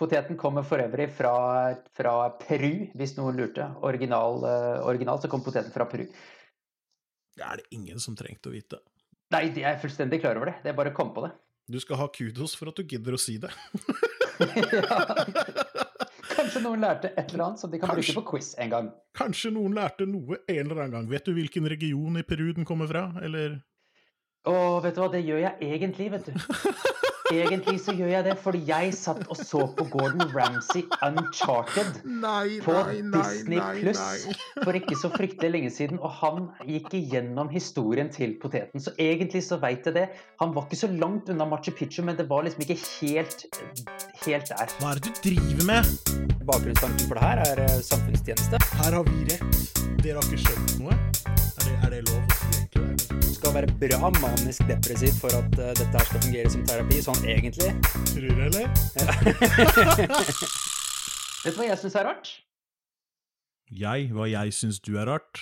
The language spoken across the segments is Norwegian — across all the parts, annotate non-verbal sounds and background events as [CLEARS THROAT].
Poteten kommer for øvrig fra, fra Peru, hvis noen lurte. Original, uh, originalt så kom poteten fra Peru. Det er det ingen som trengte å vite. Nei, jeg er fullstendig klar over det. Det er bare å komme på det. Du skal ha kudos for at du gidder å si det. [LAUGHS] ja. Kanskje noen lærte et eller annet som de kan kanskje, bruke på quiz en gang. Kanskje noen lærte noe en eller annen gang. Vet du hvilken region i Peru den kommer fra, eller? Å, vet du hva, det gjør jeg egentlig, vet du. [LAUGHS] Egentlig så gjør jeg det fordi jeg satt og så på Gordon Ramsay Uncharted nei, på nei, nei, Disney Pluss for ikke så fryktelig lenge siden, og han gikk igjennom historien til poteten. Så egentlig så veit jeg det. Han var ikke så langt unna Machu Picchu, men det var liksom ikke helt, helt der. Hva er det du driver med? Bakgrunnstanken for det her er eh, samfunnstjeneste. Her har vi rett. Dere har ikke skjønt noe. Er det, er det lov skal være bra manisk depressiv for at uh, dette her skal fungere som terapi, sånn egentlig. Tror du, eller? [LAUGHS] Vet du hva jeg syns er rart? Jeg? Hva jeg syns du er rart?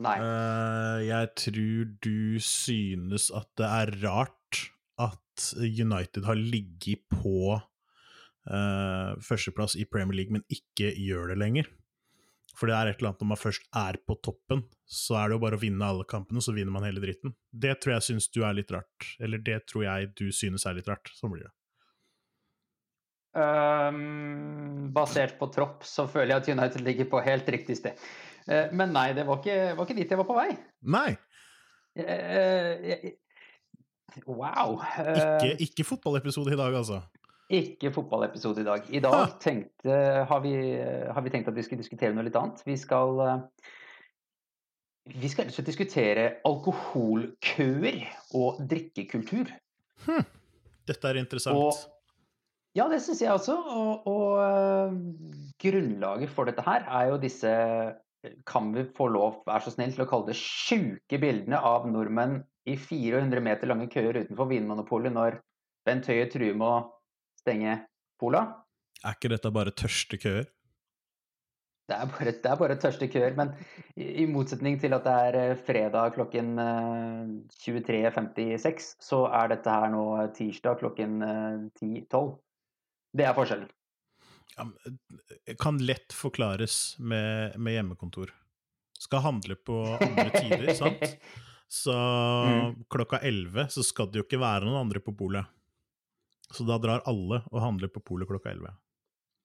Nei. Uh, jeg tror du synes at det er rart at United har ligget på uh, førsteplass i Premier League, men ikke gjør det lenger. For det er et eller annet når man først er på toppen, så er det jo bare å vinne alle kampene, så vinner man hele dritten. Det tror jeg syns du er litt rart. Eller det tror jeg du synes er litt rart. Sånn blir det. Um, basert på tropp så føler jeg at United ligger på helt riktig sted. Uh, men nei, det var ikke, var ikke, dit jeg var på vei. Nei. Uh, wow. Ikke, ikke fotballepisode i dag, altså? Ikke fotballepisode i dag. I dag tenkte, har, vi, har, vi, tenkt at vi skulle diskutere noe litt annet. Vi skal, vi skal diskutere alkoholkøer og drikkekultur. Hm. Dette er interessant. Og, ja, det syns jeg også. Og, og, grunnlaget for dette her er jo disse Kan vi få lov, vær så snill, til å kalle det sjuke bildene av nordmenn i 400 meter lange køer utenfor Vinmonopolet når Bent Høie truer med å stenge Pola. Er ikke dette bare tørste køer? Det er bare, det er bare tørste køer, men i, i, motsetning til at det er eh, fredag klokken 23.56, eh, så er dette her nå tirsdag klokken 10.12. Eh, det er forskjellen. Ja, kan lett forklares med, med, hjemmekontor. Skal handle på andre tider, [LAUGHS] sant? Så mm. klokka 11 så skal det jo ikke være noen andre på polet. Så da drar alle og handler på polet klokka 11.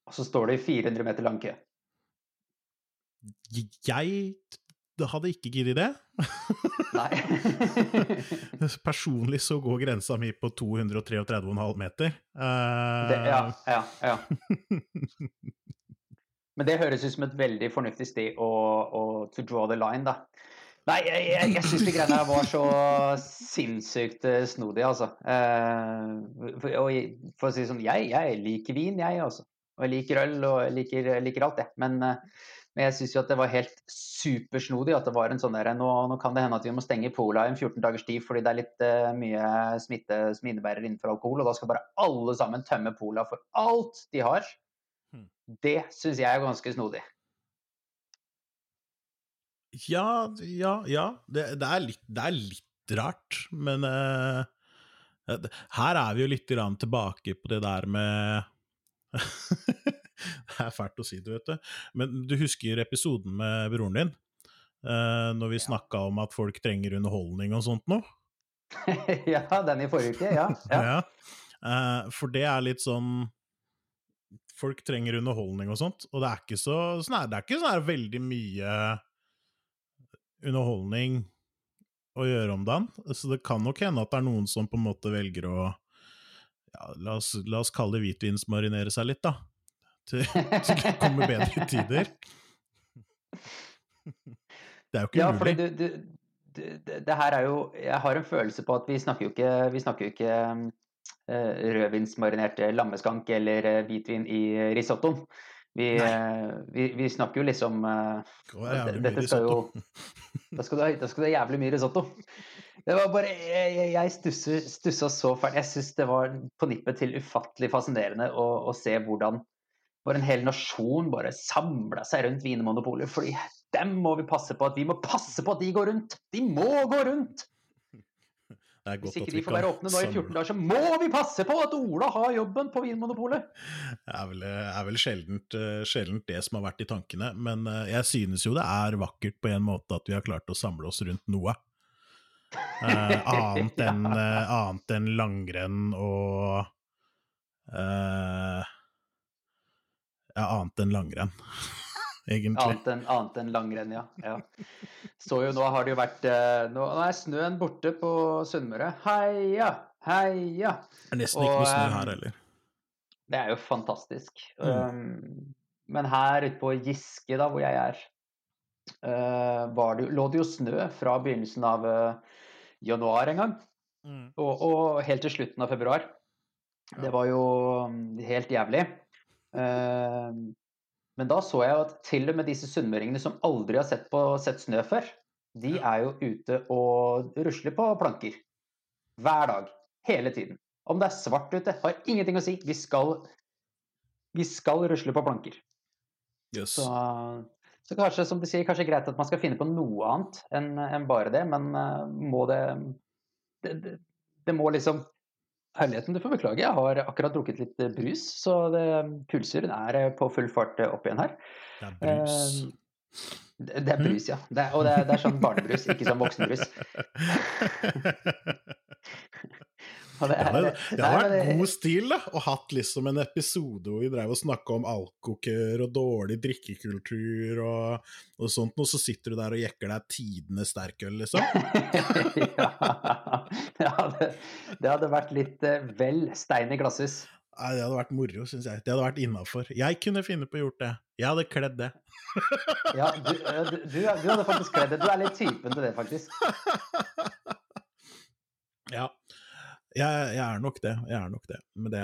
Og så står det i 400 meter lang kø. Jeg hadde ikke giddet det. Nei. [LAUGHS] Personlig så går grensa mi på 233,5 meter. Uh... Det, ja, ja, ja. [LAUGHS] Men det høres ut som et veldig fornuftig sted å, å to draw the line, da. Nei, jeg, jeg, jeg syns de greiene her var så sinnssykt uh, snodige, altså. Eh, for, og for å si det sånn, jeg, jeg liker vin, jeg, også. Og jeg liker øl og jeg liker, liker alt, det. Men, uh, men jeg syns jo at det var helt supersnodig at det var en sånn der nå, nå, kan det hende at vi må stenge Pola i en 14 dagers tid fordi det er litt mye smitte som innebærer innenfor alkohol, og da skal bare alle sammen tømme Pola for alt de har. Hmm. Det syns jeg er ganske snodig. Ja, ja, ja. Det, det, er, litt, det er, litt, rart, men uh, her er vi jo litt tilbake på det der med [LAUGHS] Det er fælt å si det, vet du. Men du husker episoden med broren din? Uh, når vi ja. snakka om at folk trenger underholdning og sånt noe? [LAUGHS] ja, den i forrige uke, ja. ja. ja. Uh, for det er litt sånn Folk trenger underholdning og sånt, og det er ikke så, sånn det er ikke sånn veldig mye underholdning å gjøre om dagen. Så det kan nok hende at det er noen som på en måte velger å ja, la, oss, la oss kalle det hvitvinsmarinere seg litt, da. Til, til det kommer bedre tider. Det er jo ikke ja, mulig. Du, du, du, det, her er jo Jeg har en følelse på at vi snakker jo ikke, vi snakker jo ikke uh, rødvinsmarinert lammeskank eller uh, hvitvin i risottoen. Vi, eh, vi, vi, snakker jo liksom uh, Dette skal jo [LAUGHS] da skal, du, da skal det jævlig mye risotto. Det var bare Jeg, jeg stussa så fælt. Jeg syns det var på nippet til ufattelig fascinerende å, å se hvordan bare en hel nasjon bare samla seg rundt Vinmonopolet. Fordi dem må vi passe på at vi må passe på at de går rundt! De må gå rundt! Det Hvis ikke at de får være åpne nå i 14 samle- dager, så må vi passe på at Ola har jobben på Vinmonopolet! Det er vel, er vel sjeldent, eh, sjeldent det som har vært i tankene, men eh, jeg synes jo det er vakkert på en måte at vi har klart å samle oss rundt noe. Eh, [LAUGHS] annet enn eh, annet enn langrenn og eh, Ja, annet enn langrenn, egentlig. Annet enn, annet enn langrenn, ja. ja. Så jo nå har det jo vært eh, Nå er snøen borte på Sunnmøre. Heia! Heia! Det er nesten ikke noe snø eh, her heller. Det er jo fantastisk. Mm. Um, men her ute på Giske, da, hvor jeg er, uh, var det, lå det jo snø fra begynnelsen av uh, januar en gang, Mm. og, og helt til slutten av februar. Ja. Det var jo um, helt jævlig. Eh, men da så jeg at til og med disse sunnmøringene som aldri har sett, på, sett snø før, de er jo ute og rusler på planker. Hver dag. Hele tiden. Om det er svart ute, har ingenting å si. Vi skal, vi skal rusle på planker. Yes. Så, så kanskje, som du sier, kanskje greit at man skal finne på noe annet enn enn bare det, men eh, må det det, det det må liksom Herligheten, du får beklage, jeg har akkurat drukket litt eh, brus, så det, pulsuren er eh, på full fart eh, opp igjen her. Det er brus. Eh, Det, det er brus, ja. Det og det det er sånn barnebrus, ikke sånn voksenbrus. [LAUGHS] [LAUGHS] Og det er- det har vært god stil da, å hatt liksom en episode hvor vi drev og snakka om alkoker og dårlig drikkekultur og, og sånt, og så sitter du der og jekker deg tidenes sterkøl, liksom. [LAUGHS] ja, det hadde, det hadde vært litt eh, vel stein i glasshus. Nei, det hadde vært moro, syns jeg. Det hadde vært innafor. Jeg kunne finne på å gjort det. Jeg hadde kledd det. [LAUGHS] Ja, du, eh, du, du, du hadde faktisk kledd det. Du er litt typen til det, faktisk. [LAUGHS] Ja. Jeg, jeg er nok det. Jeg er nok det. Men det,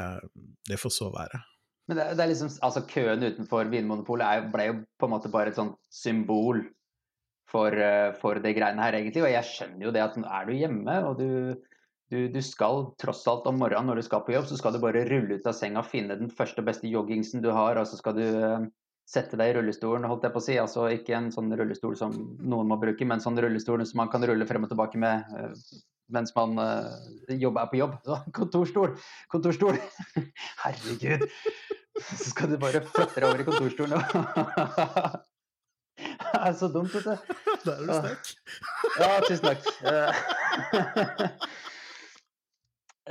det får så være. Men det, det er liksom, altså køen utenfor Vinmonopolet ble jo på en måte bare et sånt symbol for, eh, for det greiene her, egentlig. Og jeg skjønner jo det at nå er du hjemme, og du, du, du skal tross alt om morgenen når du skal på jobb, så skal du bare rulle ut av senga, finne den første beste joggingsen du har, og så skal du eh, sette deg i rullestolen, holdt jeg på å si. Altså ikke en sånn rullestol som noen må bruke, men sånn rullestol som man kan rulle frem og tilbake med eh, mens man jobber, jobb er på jobb. Så, [LAUGHS] kontorstol! Kontorstol! [LAUGHS] Herregud! Så skal du bare flytte deg over i kontorstolen og [LAUGHS] Det er så dumt, vet du. Der er du sterk. Ja, tusen takk. Eh,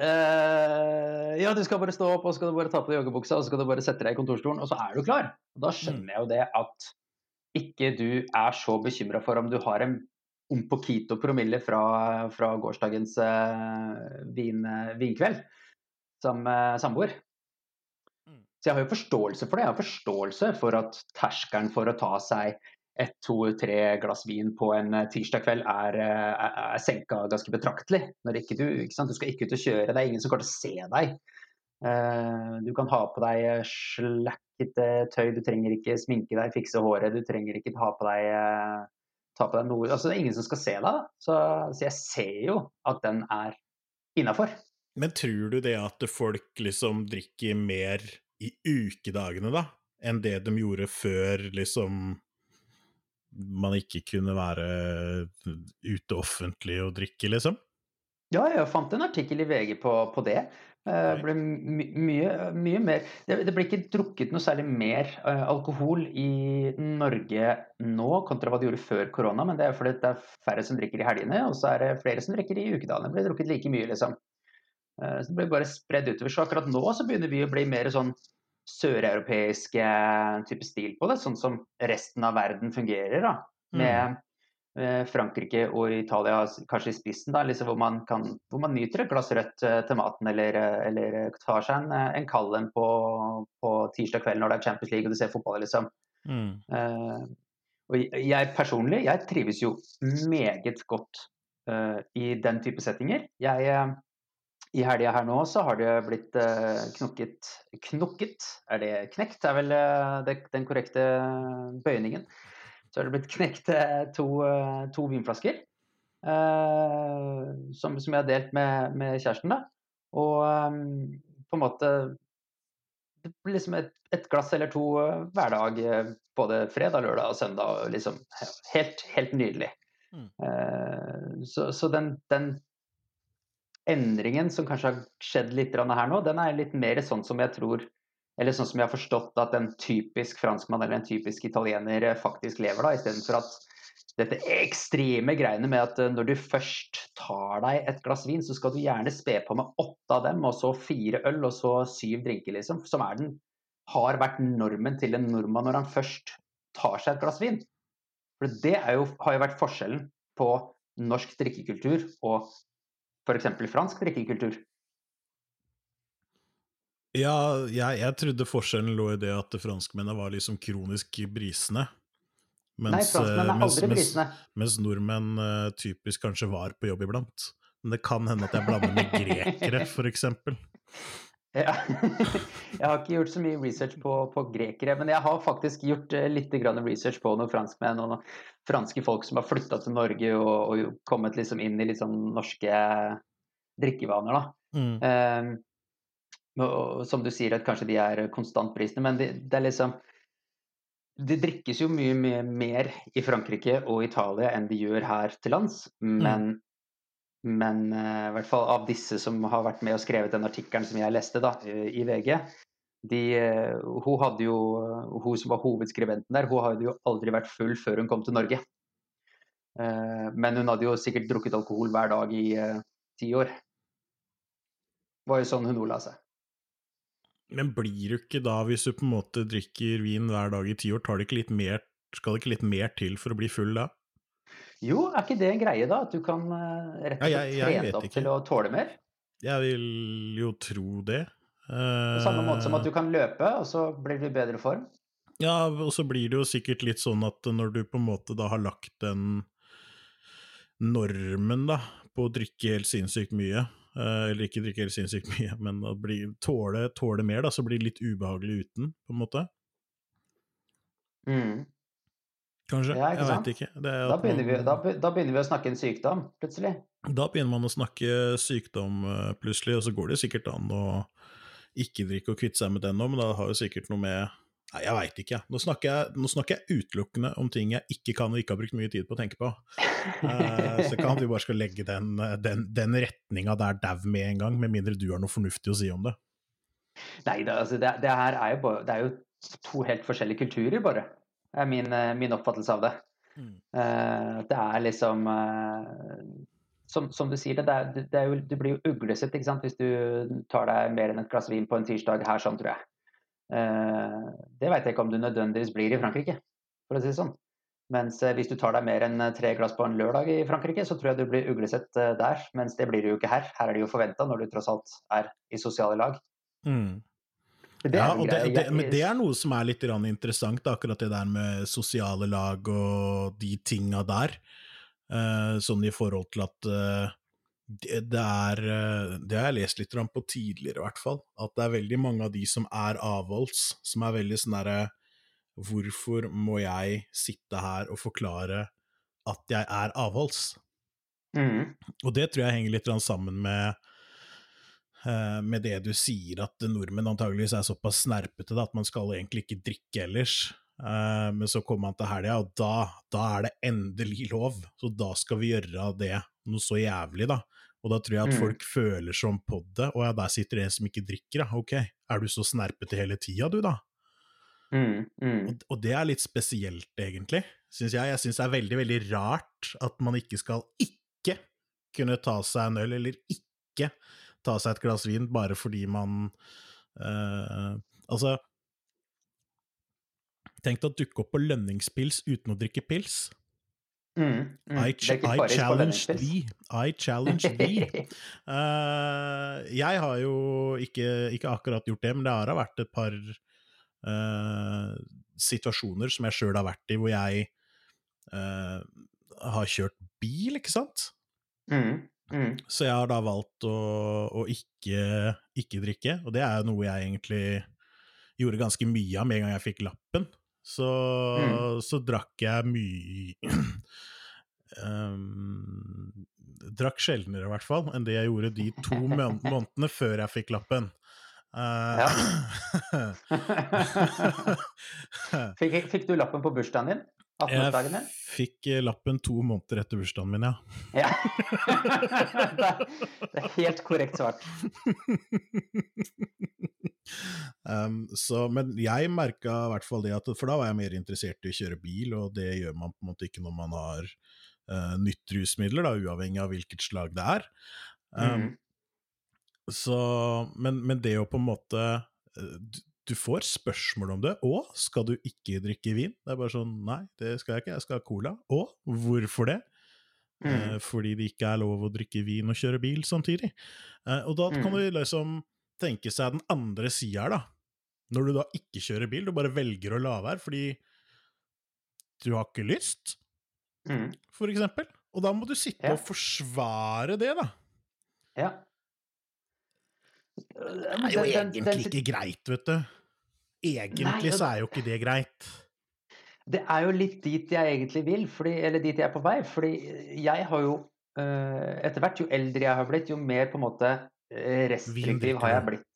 eh, ja, du skal bare stå opp, og så skal du bare ta på deg joggebuksa, og så skal du bare sette deg i kontorstolen, og så er du klar. Og da skjønner jeg jo det at ikke du er så bekymra for om du har en un Kito promille fra, fra gårsdagens eh, vin, vinkveld som eh, samboer. Mm. Så jeg har jo forståelse for det. Jeg har forståelse for at terskelen for å ta seg ett, to, tre glass vin på en eh, tirsdag kveld er, eh, er, er senka ganske betraktelig. Når ikke du, ikke sant? du skal ikke ut og kjøre, det er ingen som kommer til å se deg. Eh, du kan ha på deg slakkete tøy, du trenger ikke sminke deg, fikse håret, du trenger ikke ha på deg, eh, ta på deg noe altså, Det er ingen som skal se deg. da. Så, så jeg ser jo at den er innafor. Men tror du det at folk liksom drikker mer i ukedagene, da, enn det de gjorde før liksom man ikke kunne være ute offentlig og drikke, liksom? Ja, jeg fant en artikkel i VG på, på det. Eh, ble my, mye, mye mer det, det ble ikke drukket noe særlig mer uh, alkohol i Norge nå kontra hva de gjorde før korona, men det er fordi det er færre som drikker i helgene, og så er det flere som drikker i ukedagene. Det blir drukket like mye, liksom. Uh, så det blir bare spredd utover. Så akkurat nå så begynner vi å bli mer sånn søreuropeiske type stil på det, sånn som resten av verden fungerer, da. Med eh, Frankrike og Italia kanskje i spissen, da, liksom hvor, man kan, hvor man nyter et glass rødt eh, til maten, eller, eh, eller eh, tar seg en, eh, en kald en på, på tirsdag kveld når det er Champions League og du ser fotball, liksom. Mm. Uh, og jeg- personlig, jeg trives jo meget godt uh, i den type settinger. Jeg, uh, I helga her nå så har det blitt eh, knokket Knokket? Er det knekt? er vel eh, det, den korrekte bøyningen. Så er det blitt knekt eh, to, eh, to vinflasker. eh, som, som jeg har delt med, med kjæresten. da. Og på en måte det blir liksom et, et glass eller to hver dag, både fredag, lørdag og søndag. og Liksom, helt, helt nydelig. Mm. Så så den, den endringen som kanskje har skjedd litt her nå, den er litt mer sånn som jeg tror Eller sånn som jeg har forstått at en typisk franskmann eller en typisk italiener eh, faktisk lever, da, istedenfor at dette ekstreme greiene med at eh, når du først tar deg et glass vin, så skal du gjerne spe på med åtte av dem, og så fire øl, og så syv drinker, liksom. Som er den, har vært normen til en nordmann når han først tar seg et glass vin. For det jo, har jo vært forskjellen på norsk drikkekultur og f.eks. fransk drikkekultur? Ja, jeg, jeg, trodde forskjellen lå i det at franskmennene var liksom kronisk brisende. Mens, Nei, er aldri brisende. Mens, mens nordmenn uh, typisk kanskje var på jobb iblant. Men det kan hende at jeg blander med grekere, [LAUGHS] f.eks. Ja. [LAUGHS] jeg har ikke gjort så mye research på, på grekere, men jeg har faktisk gjort uh, litt research på noen franskmenn og noen franske folk som har flytta til Norge og, og, kommet liksom inn i litt sånn norske drikkevaner. Mm. Um, som du sier, at kanskje de er konstant prisende, men det, det, er liksom Det drikkes jo mye, mye, mer i Frankrike og Italia enn de gjør her til lands. Men, mm. men uh, i hvert fall av disse som har vært med og skrevet den artikkelen som jeg leste da, i VG, de, eh, hun, hadde jo, hun som var hovedskribenten der, hun hadde jo aldri vært full før hun kom til Norge. Eh, men hun hadde jo sikkert drukket alkohol hver dag i ti år. Det var jo sånn hun ordla seg. Men blir du ikke da, hvis du på en måte drikker vin hver dag i ti år, tar det ikke litt mer, skal det ikke litt mer til for å bli full da? Jo, er ikke det en greie, da? At du kan rett og slett trene opp ikke. til å tåle mer? Jeg vil jo tro det. På samme måte som at du kan løpe, og så blir du i bedre form? Ja, og så blir det jo sikkert litt sånn at når du på en måte da har lagt den normen da, på å drikke helt sinnssykt mye, eh, eller ikke drikke helt sinnssykt mye, [LAUGHS] men å bli, tåle, tåle, mer, da, så blir det litt ubehagelig uten, på en måte. Mm. Kanskje? Ja, jeg veit ikke. Da begynner, man, vi, da, da, begynner vi, å snakke en sykdom, plutselig. Da begynner man å snakke sykdom, eh, plutselig, og så går det sikkert an å ikke drikke og kvitte seg med den nå, men da har jo sikkert noe med Nei, jeg veit ikke. Nå snakker, jeg, nå snakker, jeg, utelukkende om ting jeg ikke kan og ikke har brukt mye tid på å tenke på. Uh, så kan vi bare skal legge den, den, den retninga der dau med en gang, med mindre du har noe fornuftig å si om det. Nei, da, altså, det, det her er jo, bare, det er jo, to helt forskjellige kulturer, bare. Det er min, eh, min oppfattelse av det. Mm. Uh, det er liksom uh, som, som, du sier, det, det, det, jo, det blir jo uglesett hvis du tar deg mer enn et glass vin på en tirsdag her, sånn, tror jeg. Eh, det vet jeg ikke om du nødvendigvis blir i Frankrike, for å si det sånn. Mens eh, hvis du tar deg mer enn eh, tre glass på en lørdag i Frankrike, så tror jeg du blir uglesett der. Mens det blir du jo ikke her. Her er det jo forventa når du tross alt er i sosiale lag. Mm. Det ja, og det, det, men det er noe som er litt interessant, akkurat det der med sosiale lag og de tinga der. Sånn i forhold til at det, det, er uh, Det har jeg lest litt på tidligere, i hvert fall. At det er veldig mange av de som er avholds, som er veldig sånn derre Hvorfor må jeg sitte her og forklare at jeg er avholds? Mm. Og det tror jeg henger litt sammen med med det du sier, at nordmenn antageligvis er såpass snerpete da, at man skal egentlig ikke drikke ellers. Uh, men så kommer han til helga, og da, da, er det endelig lov. Så da skal vi gjøre det noe så jævlig, da. Og da tror jeg at mm. folk føler som på det. Og ja, der sitter det en som ikke drikker, ja. Ok, er du så snerpete hele tida, du, da? Mm, mm. Og, og, det er litt spesielt, egentlig, syns jeg. Jeg syns det er veldig, veldig rart at man ikke skal ikke kunne ta seg en øl, eller ikke ta seg et glass vin bare fordi man øh, Altså, Tenk deg å dukke opp på lønningspils uten å drikke pils. Mm, mm. I, ch I challenge thee. I challenge thee. uh, [LAUGHS] jeg har jo ikke, ikke, akkurat gjort det, men det har vært et par uh, situasjoner som jeg sjøl har vært i, hvor jeg uh, har kjørt bil, ikke sant? Mm, mm. Så jeg har da valgt å, å ikke, ikke, drikke, og det er noe jeg egentlig gjorde ganske mye av med en gang jeg fikk lappen så, mm. så drakk jeg mye um, [CLEARS THROAT] Drakk sjeldnere, i hvert fall, enn det jeg gjorde de to [LAUGHS] månedene før jeg fikk lappen. Uh, ja. [LAUGHS] fikk, fikk, du lappen på bursdagen din? Jeg fikk eh, lappen to måneder etter bursdagen min, ja. Ja. [LAUGHS] det, er, det er helt korrekt svart. Um, så, men jeg merka i hvert fall det at For da var jeg mer interessert i å kjøre bil, og det gjør man på en måte ikke når man har uh, nytt rusmidler, da, uavhengig av hvilket slag det er. Um, Mm. Så, men, men det å på en måte eh, du, du får spørsmål om det. Og skal du ikke drikke vin? Det er bare sånn, nei, det skal jeg ikke, jeg skal ha cola. Og hvorfor det? Mm. Eh, fordi det ikke er lov å drikke vin og kjøre bil samtidig. Eh, og da kan Mm. du liksom tenke seg den andre sida her, da. Når du da ikke kjører bil, du bare velger å la være fordi du har ikke lyst, Mm. for eksempel. Og da må du sitte Ja. og forsvare det, da. Ja. Det er jo egentlig ikke greit, vet du. Egentlig så er jo ikke det greit. Det er jo litt dit jeg egentlig vil, fordi, eller dit jeg er på vei. Fordi jeg har jo eh, Etter hvert, jo eldre jeg har blitt, jo mer på en måte eh, restriktiv har jeg blitt.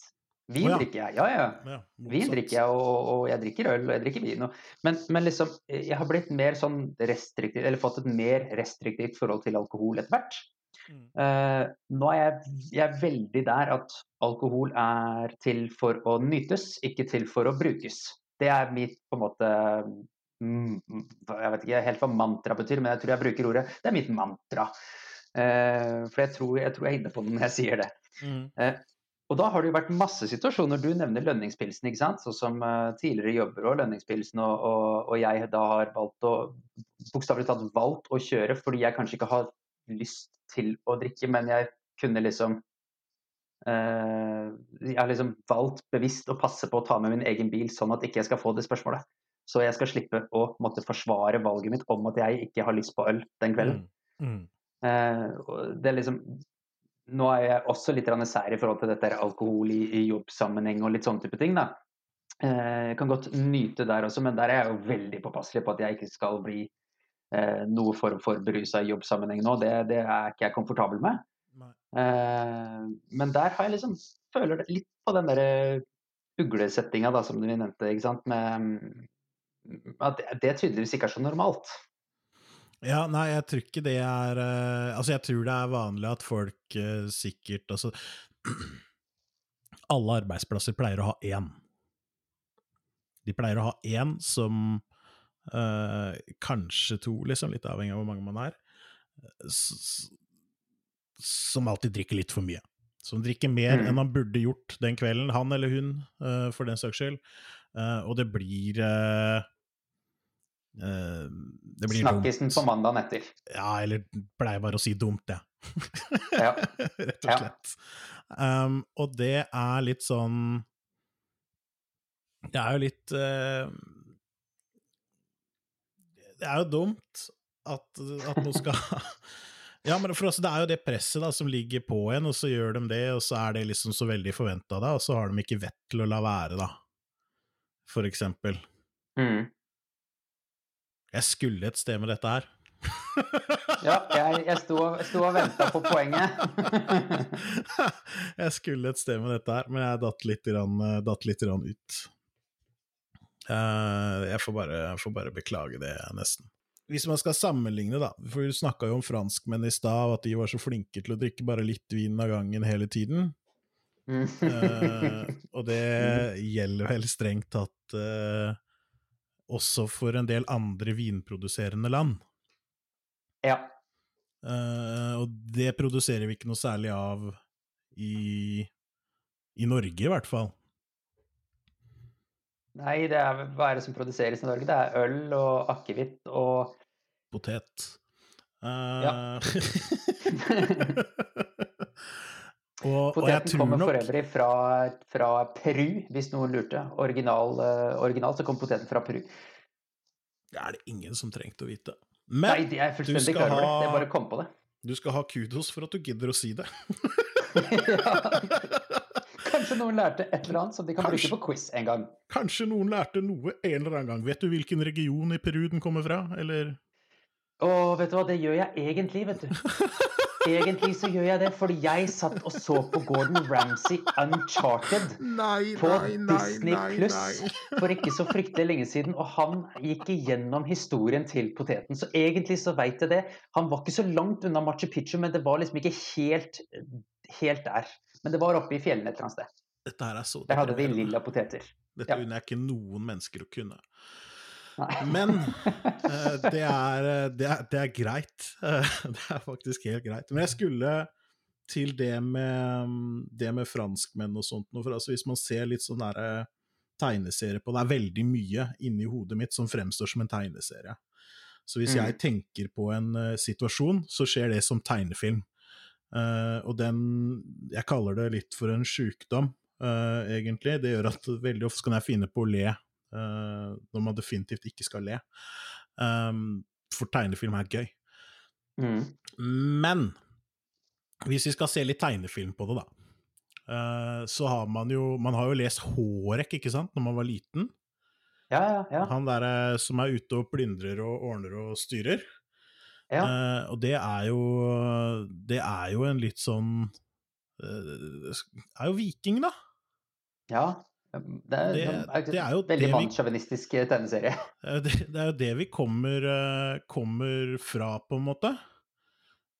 Vin oh, ja. drikker jeg, ja ja. Ja, Vin drikker jeg, og, og jeg drikker øl, og jeg drikker vin. Og, men, men liksom, jeg har blitt mer sånn restriktiv, eller fått et mer restriktivt forhold til alkohol etter hvert. Mm. Uh, nå er jeg, jeg er veldig der at alkohol er til for å nytes, ikke til for å brukes. Det er mitt på en måte mm, mm, Jeg vet ikke helt hva mantra betyr, men jeg tror jeg bruker ordet. Det er mitt mantra. Uh, for jeg tror, jeg tror jeg er inne på det når jeg sier det. Mm. Og da har det jo vært masse situasjoner. Du nevner lønningspilsen, ikke sant. Sånn som uh, tidligere jobber og lønningspilsen, og, og, og jeg da har valgt å bokstavelig talt valgt å kjøre fordi jeg kanskje ikke har lyst til å drikke, men jeg kunne liksom uh, Jeg har liksom valgt bevisst å passe på å ta med min egen bil, sånn at ikke jeg skal få det spørsmålet. Så jeg skal slippe å måtte forsvare valget mitt om at jeg ikke har lyst på øl den kvelden. Mm. Mm. Uh, det er liksom Nå er jeg også litt sær i forhold til dette alkohol i, i jobbsammenheng og litt sånne type ting. da. Eh, jeg kan godt nyte der også, men der er jeg jo veldig påpasselig på at jeg ikke skal bli eh, noe form for berusa i jobbsammenheng nå. Det, det er ikke jeg komfortabel med. Eh, men der har jeg liksom føler det litt på den derre uglesettinga da, som vi nevnte, ikke sant. Med, mm, at det, det tydeligvis ikke er så normalt. Ja, nei, jeg tror ikke det er uh, Altså, jeg tror det er vanlig at folk uh, sikkert Altså [CLEARS THROAT] Alle arbeidsplasser pleier å ha én. De pleier å ha én som uh, Kanskje to, liksom, litt avhengig av hvor mange man er. Som alltid drikker litt for mye. Som drikker mer Mm. enn han burde gjort den kvelden, han eller hun, for den saks skyld. Og det blir eh, Det blir Snakkisen dumt. på mandagen etter. Ja, eller pleier bare å si dumt, det. Ja. [LAUGHS] Rett og Ja. slett. Um, og det er litt sånn Det er jo litt uh, Det er jo dumt at, at noe skal [LAUGHS] Ja, men for oss, det er jo det presset da, som ligger på en, og så gjør de det, og så er det liksom så veldig forventa, og så har de ikke vett til å la være, da. For eksempel. Mm. Jeg skulle et sted med dette her. [LAUGHS] Ja, jeg, jeg sto, sto og venta på poenget. [LAUGHS] jeg skulle et sted med dette her, men jeg datt litt, grann, eh, datt litt ut. Eh, jeg får bare, jeg får bare beklage det, nesten. Hvis man skal sammenligne, da, for du snakka jo om franskmenn i stad, at de var så flinke til å drikke bare litt vin av gangen hele tiden. Eh, og det [LAUGHS] gjelder vel strengt tatt eh, også for en del andre vinproduserende land. Ja. Uh, og det produserer vi ikke noe særlig av i, i Norge, i hvert fall. Nei, det er, hva er det som produseres i Norge? Det er øl og akevitt og Potet. Uh, Ja. [LAUGHS] [LAUGHS] og, og Poteten tror kommer nok for øvrig fra, fra Peru, hvis noen lurte. Original, eh, originalt så kom poteten fra Peru. Det er det ingen som trengte å vite. Nei, Men er fullstendig klar over det. Jeg bare kom på det. du skal ha kudos for at du gidder å si det. [LAUGHS] ja. Kanskje noen lærte et eller annet som de kan Kanskje. bruke på quiz en gang. Kanskje noen lærte noe en eller annen gang. Vet du hvilken region i Peru den kommer fra, eller? Å, vet du hva, det gjør jeg egentlig, vet du. [LAUGHS] Egentlig så gjør jeg det, fordi jeg satt og så på Gordon Ramsay Uncharted Nei, på nei, nei, Disney Pluss for ikke så fryktelig lenge siden, og han gikk igjennom historien til poteten. Så egentlig så veit jeg det. Han var ikke så langt unna Machu Picchu, men det var liksom ikke helt, helt der. Men det var oppe i fjellene et eller annet sted. Dette her er så Der hadde de lilla poteter. Dette ja. unner jeg ikke noen mennesker å kunne. [LAUGHS] Men eh, det, er, eh, det, er, det er greit. Eh, [LAUGHS] Det er faktisk helt greit. Men jeg skulle til det med, det med franskmenn og sånt noe. For altså, hvis man ser litt sånn derre tegneserie på Det er veldig mye inni hodet mitt som fremstår som en tegneserie. Så hvis Mm. jeg tenker på en uh, situasjon, så skjer det som tegnefilm. Uh, og den Jeg kaller det litt for en sjukdom, uh, egentlig. Det gjør at veldig ofte kan jeg finne på å le eh, når man definitivt ikke skal le. Um, for tegnefilm er gøy. Mm. Men hvis vi skal se litt tegnefilm på det, da. uh, så har man jo Man har jo lest Hårek, ikke sant, når man var liten. Ja, ja, ja. Han derre som er ute og plyndrer og ordner og styrer. ja. Eh, og det er jo Det er jo en litt sånn uh, Det er jo viking, da. ja. Det er, Det- det er jo veldig mannssjåvinistisk eh, tegneserie. Det [LAUGHS] er det, det er jo det vi kommer, eh, kommer fra, på en måte.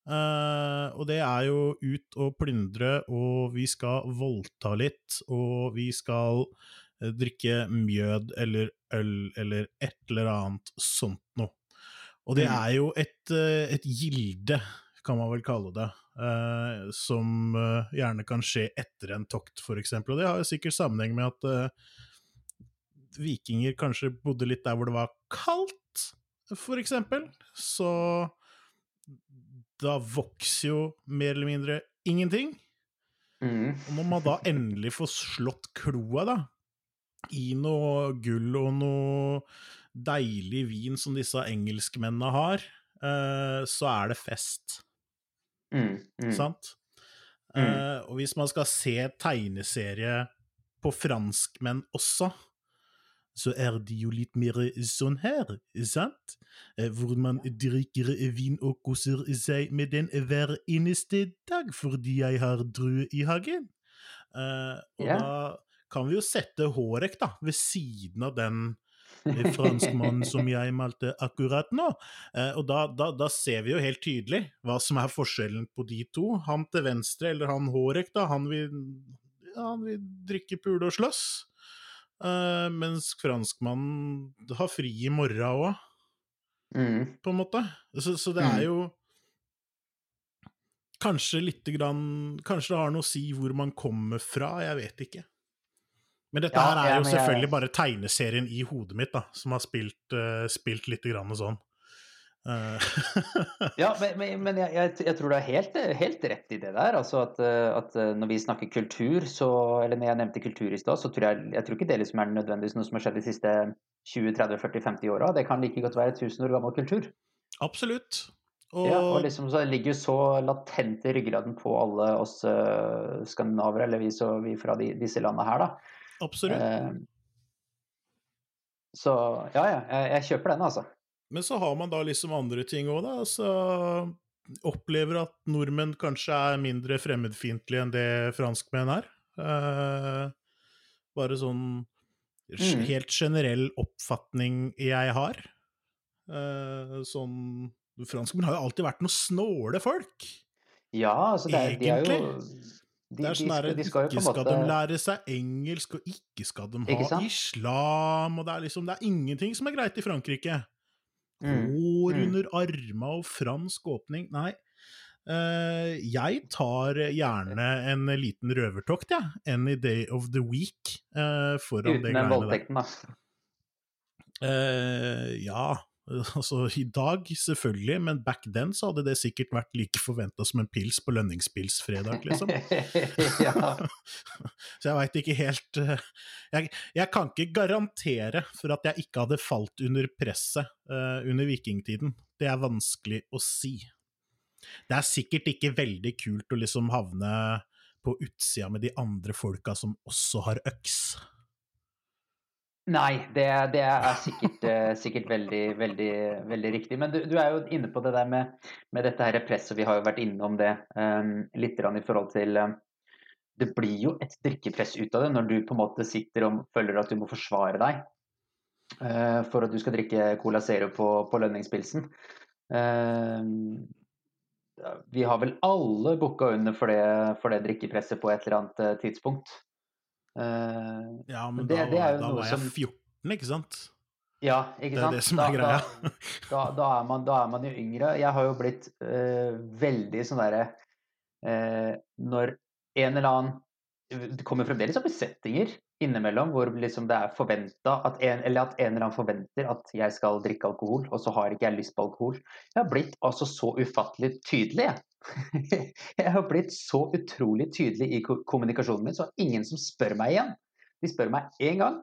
Uh, og det er jo ut og plyndre, og vi skal voldta litt, og vi skal eh, drikke mjød eller øl eller et eller annet sånt noe. Og det Mm. er jo et, eh, et gilde, kan man vel kalle det, eh, som eh, gjerne kan skje etter en tokt, for eksempel. Og det har jo sikkert sammenheng med at eh, vikinger kanskje bodde litt der hvor det var kaldt, for eksempel. Så da vokser jo mer eller mindre ingenting. Mm. Og når man da endelig får slått kloa, da, i noe gull og noe deilig vin som disse engelskmennene har, eh, så er det fest. Mm. Mm. Sant? Mm. Uh, og hvis man skal se tegneserie på franskmenn også, så er det jo litt mer sånn her, sant? Eh, hvor man drikker vin og koser seg med den hver eneste dag fordi jeg har druer i hagen. Uh, og yeah. da kan vi jo sette Hårek da, ved siden av den franskmannen som jeg malte akkurat nå. Eh, og da, da, da ser vi jo helt tydelig hva som er forskjellen på de to. Han til venstre, eller han Hårek, da, han vil, ja, han vil drikke, pule og slåss. Uh, mens franskmannen har fri i morgen òg, Mm. på en måte. Så, så det er jo Kanskje lite grann Kanskje det har noe å si hvor man kommer fra, jeg vet ikke. Men dette Ja, her er jo jeg- selvfølgelig bare tegneserien i hodet mitt, da, som har spilt, uh, spilt litt grann sånn. Eh, Ja, [LAUGHS] men, men, men jeg, jeg, jeg tror du har helt, helt rett i det der. Altså at, eh, at når vi snakker kultur, så Eller når jeg nevnte kultur i stad, så tror jeg Jeg tror ikke det liksom er nødvendigvis noe som har skjedd de siste 20-30-40-50 åra. Det kan like godt være 1000 år gammel kultur. absolutt. Og, Ja, og liksom så ligger jo så latent i ryggraden på alle oss uh, skandinavere, eller vi, så, vi fra de, disse landene her, da. Absolutt. Eh, så ja, ja. Jeg, jeg kjøper den, altså. Men så har man da liksom andre ting òg, da. Så opplever at nordmenn kanskje er mindre fremmedfiendtlige enn det franskmenn er. Eh, bare sånn Mm. helt generell oppfatning jeg har. Eh, sånn Franskmenn har jo alltid vært noen snåle folk. Ja, altså det er, de er jo. De, det er sånn de, de, skal, de skal Ikke måte... skal de lære seg engelsk, og ikke skal de ha islam, og det er liksom Det er ingenting som er greit i Frankrike. Mm, Hår mm. under arma og fransk åpning. Nei. Uh, jeg tar gjerne en liten røvertokt, jeg. Ja. Any day of the week. Uh, Uten den voldtekten, da. Uh, ja, [LAUGHS] altså i dag selvfølgelig, men back then så hadde det sikkert vært like forventa som en pils på lønningspilsfredag, liksom. [LAUGHS] [LAUGHS] Så jeg veit ikke helt eh, jeg, jeg kan ikke garantere for at jeg ikke hadde falt under presset uh, under vikingtiden. Det er vanskelig å si. Det er sikkert ikke veldig kult å liksom havne på utsida med de andre folka som også har øks. Nei, det, det er sikkert, eh, sikkert veldig, veldig, veldig riktig. Men du, du, er jo inne på det der med, med dette her presset. Vi har jo vært innom det um, litt i forhold til um, Det blir jo et drikkepress ut av det når du på en måte sitter og føler at du må forsvare deg uh, for at du skal drikke Cola Zero på, på lønningspilsen. Uh, vi har vel alle booka under for det, for det drikkepresset på et eller annet tidspunkt. Uh, ja, men det, da, det var, da var jeg 14, ikke sant? Ja, ikke sant? Det er det som er greia. Da, da, er man, da, er man, jo yngre. Jeg har jo blitt uh, veldig sånn derre uh, Når en eller annen Det kommer fremdeles opp i settinger innimellom hvor liksom det er forventa at en, eller at en eller annen forventer at jeg skal drikke alkohol, og så har ikke jeg lyst på alkohol. Jeg har blitt altså så ufattelig tydelig, jeg. [LAUGHS] Jeg har blitt så utrolig tydelig i kommunikasjonen min, så ingen som spør meg igjen. De spør meg én gang,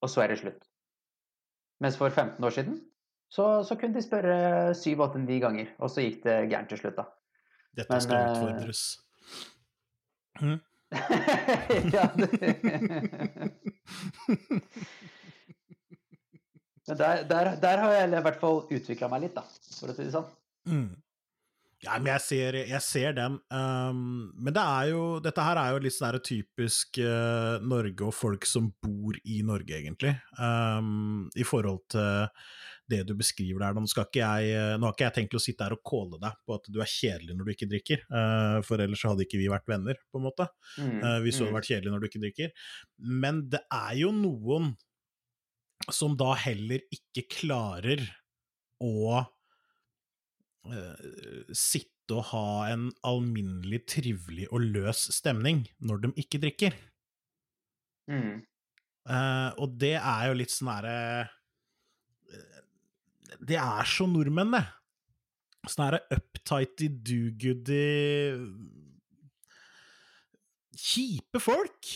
og så er det slutt. Mens for 15 år siden så, så kunne de spørre 7-8-9 ganger, og så gikk det gærent til slutt, da. Dette Men, skal eh, utfordres. Hm? [LAUGHS] ja, det [LAUGHS] Men der, der, der, har jeg i hvert fall utvikla meg litt, da, for å si det sånn. Mm. Ja, men jeg ser, jeg ser den. Um, men det er jo, dette her er jo litt sånn typisk uh, Norge og folk som bor i Norge, egentlig. Um, I forhold til det du beskriver der. Nå, jeg, eh, nå har ikke jeg tenkt å sitte her og calle deg på at du er kjedelig når du ikke drikker, uh, for ellers hadde ikke vi vært venner, på en måte. Mm, uh, hvis du hadde mm. vært kjedelig når du ikke drikker. Men det er jo noen som da heller ikke klarer å sitte og ha en alminnelig trivelig og løs stemning når de ikke drikker. Mm. Uh, og det er jo litt sånn herre uh, Det er så nordmenn, det. Sånn herre uptighty, do-goody Kjipe folk!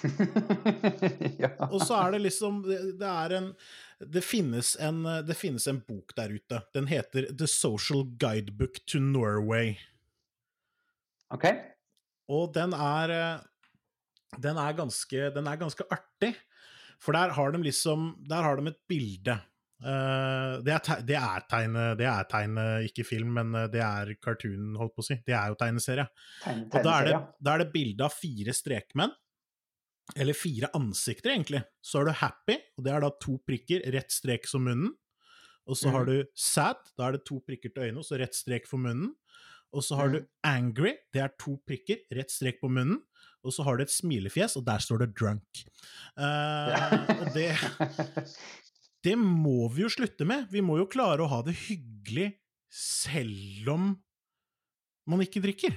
[LAUGHS] ja. Og så er det liksom Det er en det finnes, en det finnes en bok der ute. Den heter The Social Guidebook to Norway. Ok. Og den er Den er ganske, den er ganske artig. For der har de liksom Der har de et bilde. Uh, det, er det, er tegne, det er tegne, ikke film, men det er cartoon, holdt på å si. Det er jo tegneserie. Tegne, og da er det, da er det bilde av fire strekmenn eller fire ansikter, egentlig. Så har du happy, og det er da to prikker, rett strek som munnen. Og så mm. har du sad, da er det to prikker til øynene, og så rett strek for munnen. Og så har mm. du angry, det er to prikker, rett strek på munnen. Og så har du et smilefjes, og der står det drunk. Uh, og det [LAUGHS] Det må vi jo slutte med. Vi må jo klare å ha det hyggelig selv om man ikke drikker.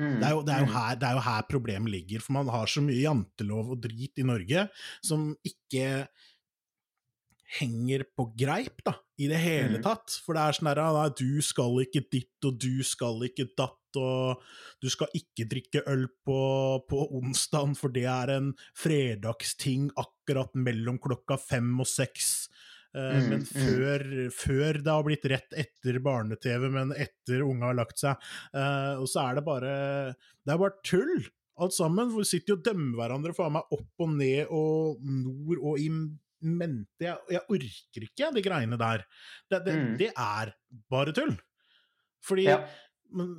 Mm, det, er jo, det, er mm. her, det, er jo, her, problemet ligger, for man har så mye jantelov og drit i Norge som ikke henger på greip, da, i det hele mm. tatt. For det er sånn at du skal ikke ditt, og du skal ikke datt, og du skal ikke drikke øl på, på onsdag, for det er en fredagsting akkurat mellom klokka fem og seks. Eh, mm, men mm. før, mm. før, det har blitt rett etter barne-TV, men etter unga har lagt seg. Uh, og så er det bare Det er bare tull, alt sammen. For vi sitter jo og dømmer hverandre faen meg opp og ned og nord og i mente. Jeg, jeg orker ikke de greiene der. Det, det, mm. det er bare tull. Fordi ja. men,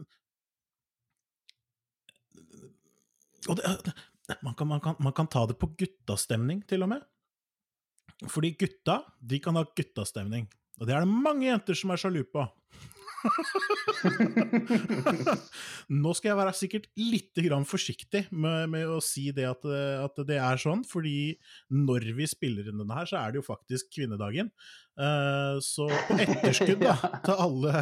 og det, man, kan, man, kan, man kan ta det på guttastemning, til og med. Fordi gutta, de kan ha guttastemning. Og det er det mange jenter som er sjalu på. [LAUGHS] Nå skal jeg være sikkert litt forsiktig med, med, å si det at, at, det er sånn, fordi når vi spiller inn denne her, så er det jo faktisk kvinnedagen. Uh, så på etterskudd da, [LAUGHS] til alle,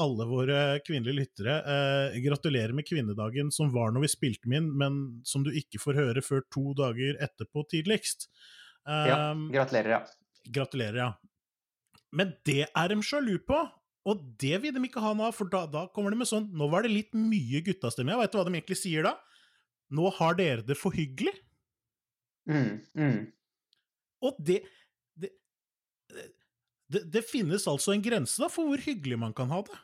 alle våre kvinnelige lyttere, uh, gratulerer med kvinnedagen som var når vi spilte inn, men som du ikke får høre før to dager etterpå tidligst ja, ehm, gratulerer, ja. Gratulerer, ja. Men det er de sjalu på, og det vil de ikke ha av, for da, da, kommer de med sånn Nå var det litt mye guttastemning. Veit du hva de egentlig sier da? Nå har dere det for hyggelig. Mm, mm. Og det det, det det, finnes altså en grense da for hvor hyggelig man kan ha det.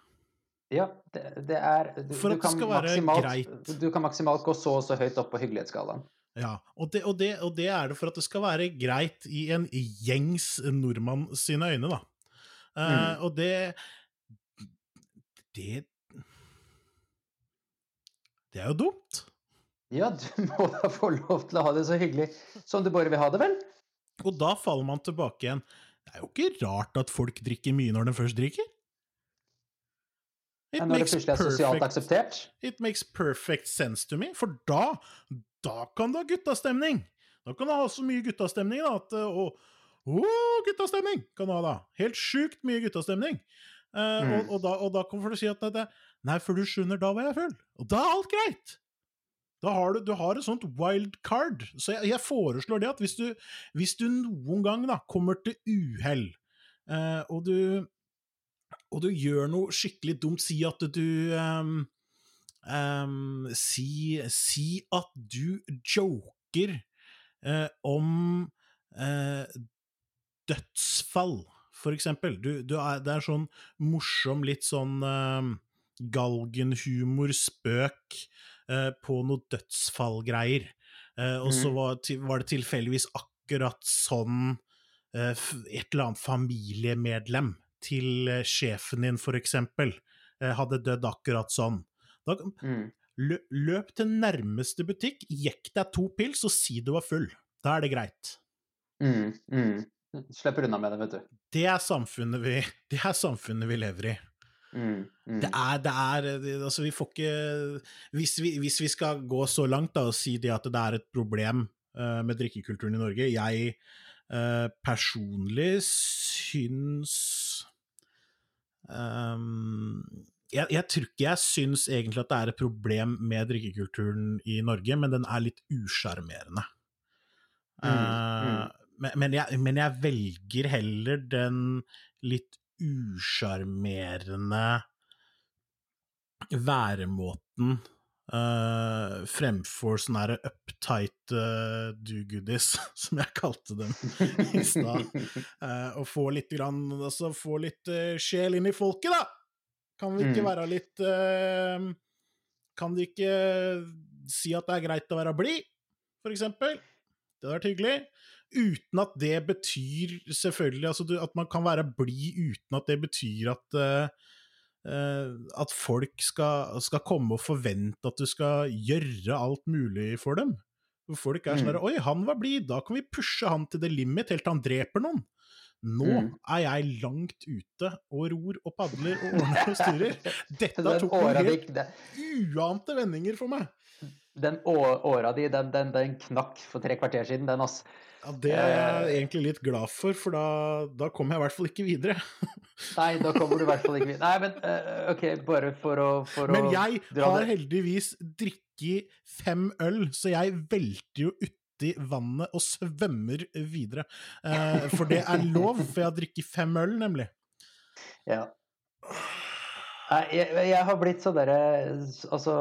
Ja, det, det er du, For at det skal være greit. Du kan maksimalt gå så og så høyt opp på hyggelighetsskalaen. Ja, og det, og, det, og det er det for at det skal være greit i en gjengs nordmann sine øyne, da. Mm. og det Det Det er jo dumt. Ja, du [LAUGHS] må da få lov til å ha det så hyggelig som du bare vil ha det, vel? Og da faller man tilbake igjen. Det er jo ikke rart at folk drikker mye når de først drikker. It Når det plutselig er sosialt akseptert. It makes perfect sense to me, for da, da kan du ha guttastemning. Da kan du ha så mye guttastemning da, at og, Å, å, guttastemning kan du ha da. Helt sjukt mye guttastemning. Eh, Mm. og, og, da, og da kommer du si at det, Nei, for du skjønner, da var jeg full. Og da er alt greit. Da har du, du har et sånt wild card. Så jeg, jeg foreslår det at hvis du, hvis du noen gang da kommer til uhell, eh, og du og du gjør noe skikkelig dumt, si at du ehm, ehm, si, si at du joker uh, om uh, dødsfall, for eksempel. Du, du er, det er sånn morsom, litt sånn uh, galgenhumor, spøk eh, på noe dødsfallgreier. Og så Mhm. var, var det tilfeldigvis akkurat sånn et eller annet familiemedlem til sjefen din, for eksempel, hadde dødd akkurat sånn. Da, Mm. lø, løp til nærmeste butikk, jekk deg to pils og si du var full. Da er det greit. Mm. Mm. Slipper unna med det, vet du. Det er samfunnet vi, [LAUGHS] det er samfunnet vi lever i. Mm. Mm. Det er, det er det, Altså, vi får ikke hvis vi, hvis vi skal gå så langt da og si det at det er et problem uh, med drikkekulturen i Norge Jeg uh, personlig syns ehm, jeg, jeg tror ikke jeg syns egentlig at det er et problem med drikkekulturen i Norge, men den er litt usjarmerende. Mm, Eh, men, men, jeg, men jeg velger heller den litt usjarmerende væremåten uh, fremfor sånn her uptight uh, do-goodies, [LAUGHS] som jeg kalte dem i stad. Uh, [LAUGHS] og få litt, grann, altså, få litt sjel inn i folket, da! Kan vi ikke Mm. være litt uh, Kan de ikke si at det er greit å være blid, eksempel? Det hadde vært hyggelig. Uten at det betyr selvfølgelig altså At man kan være blid uten at det betyr at uh, Uh, at folk skal, skal komme og forvente at du skal gjøre alt mulig for dem. Folk er sånn Mm. Oi, han var blid, da kan vi pushe han til det limit helt til han dreper noen. Nå Mm. er jeg langt ute og ror og padler og ordner og styrer. [LAUGHS] Dette tok noen helt uante vendinger for meg. den åra di, den, den, den knakk for tre kvarter siden, den, ass. Ja, Det er jeg Eh. egentlig litt glad for, for da, da kommer jeg i hvert fall ikke videre. [LAUGHS] Nei, da kommer du i hvert fall ikke videre. Nei, men eh, OK, bare for å, for Men jeg har heldigvis drikket fem øl, så jeg velter jo uti vannet og svømmer videre. Eh, for det er lov, for jeg har drukket fem øl, nemlig. Ja. Jeg, jeg har blitt så derre Altså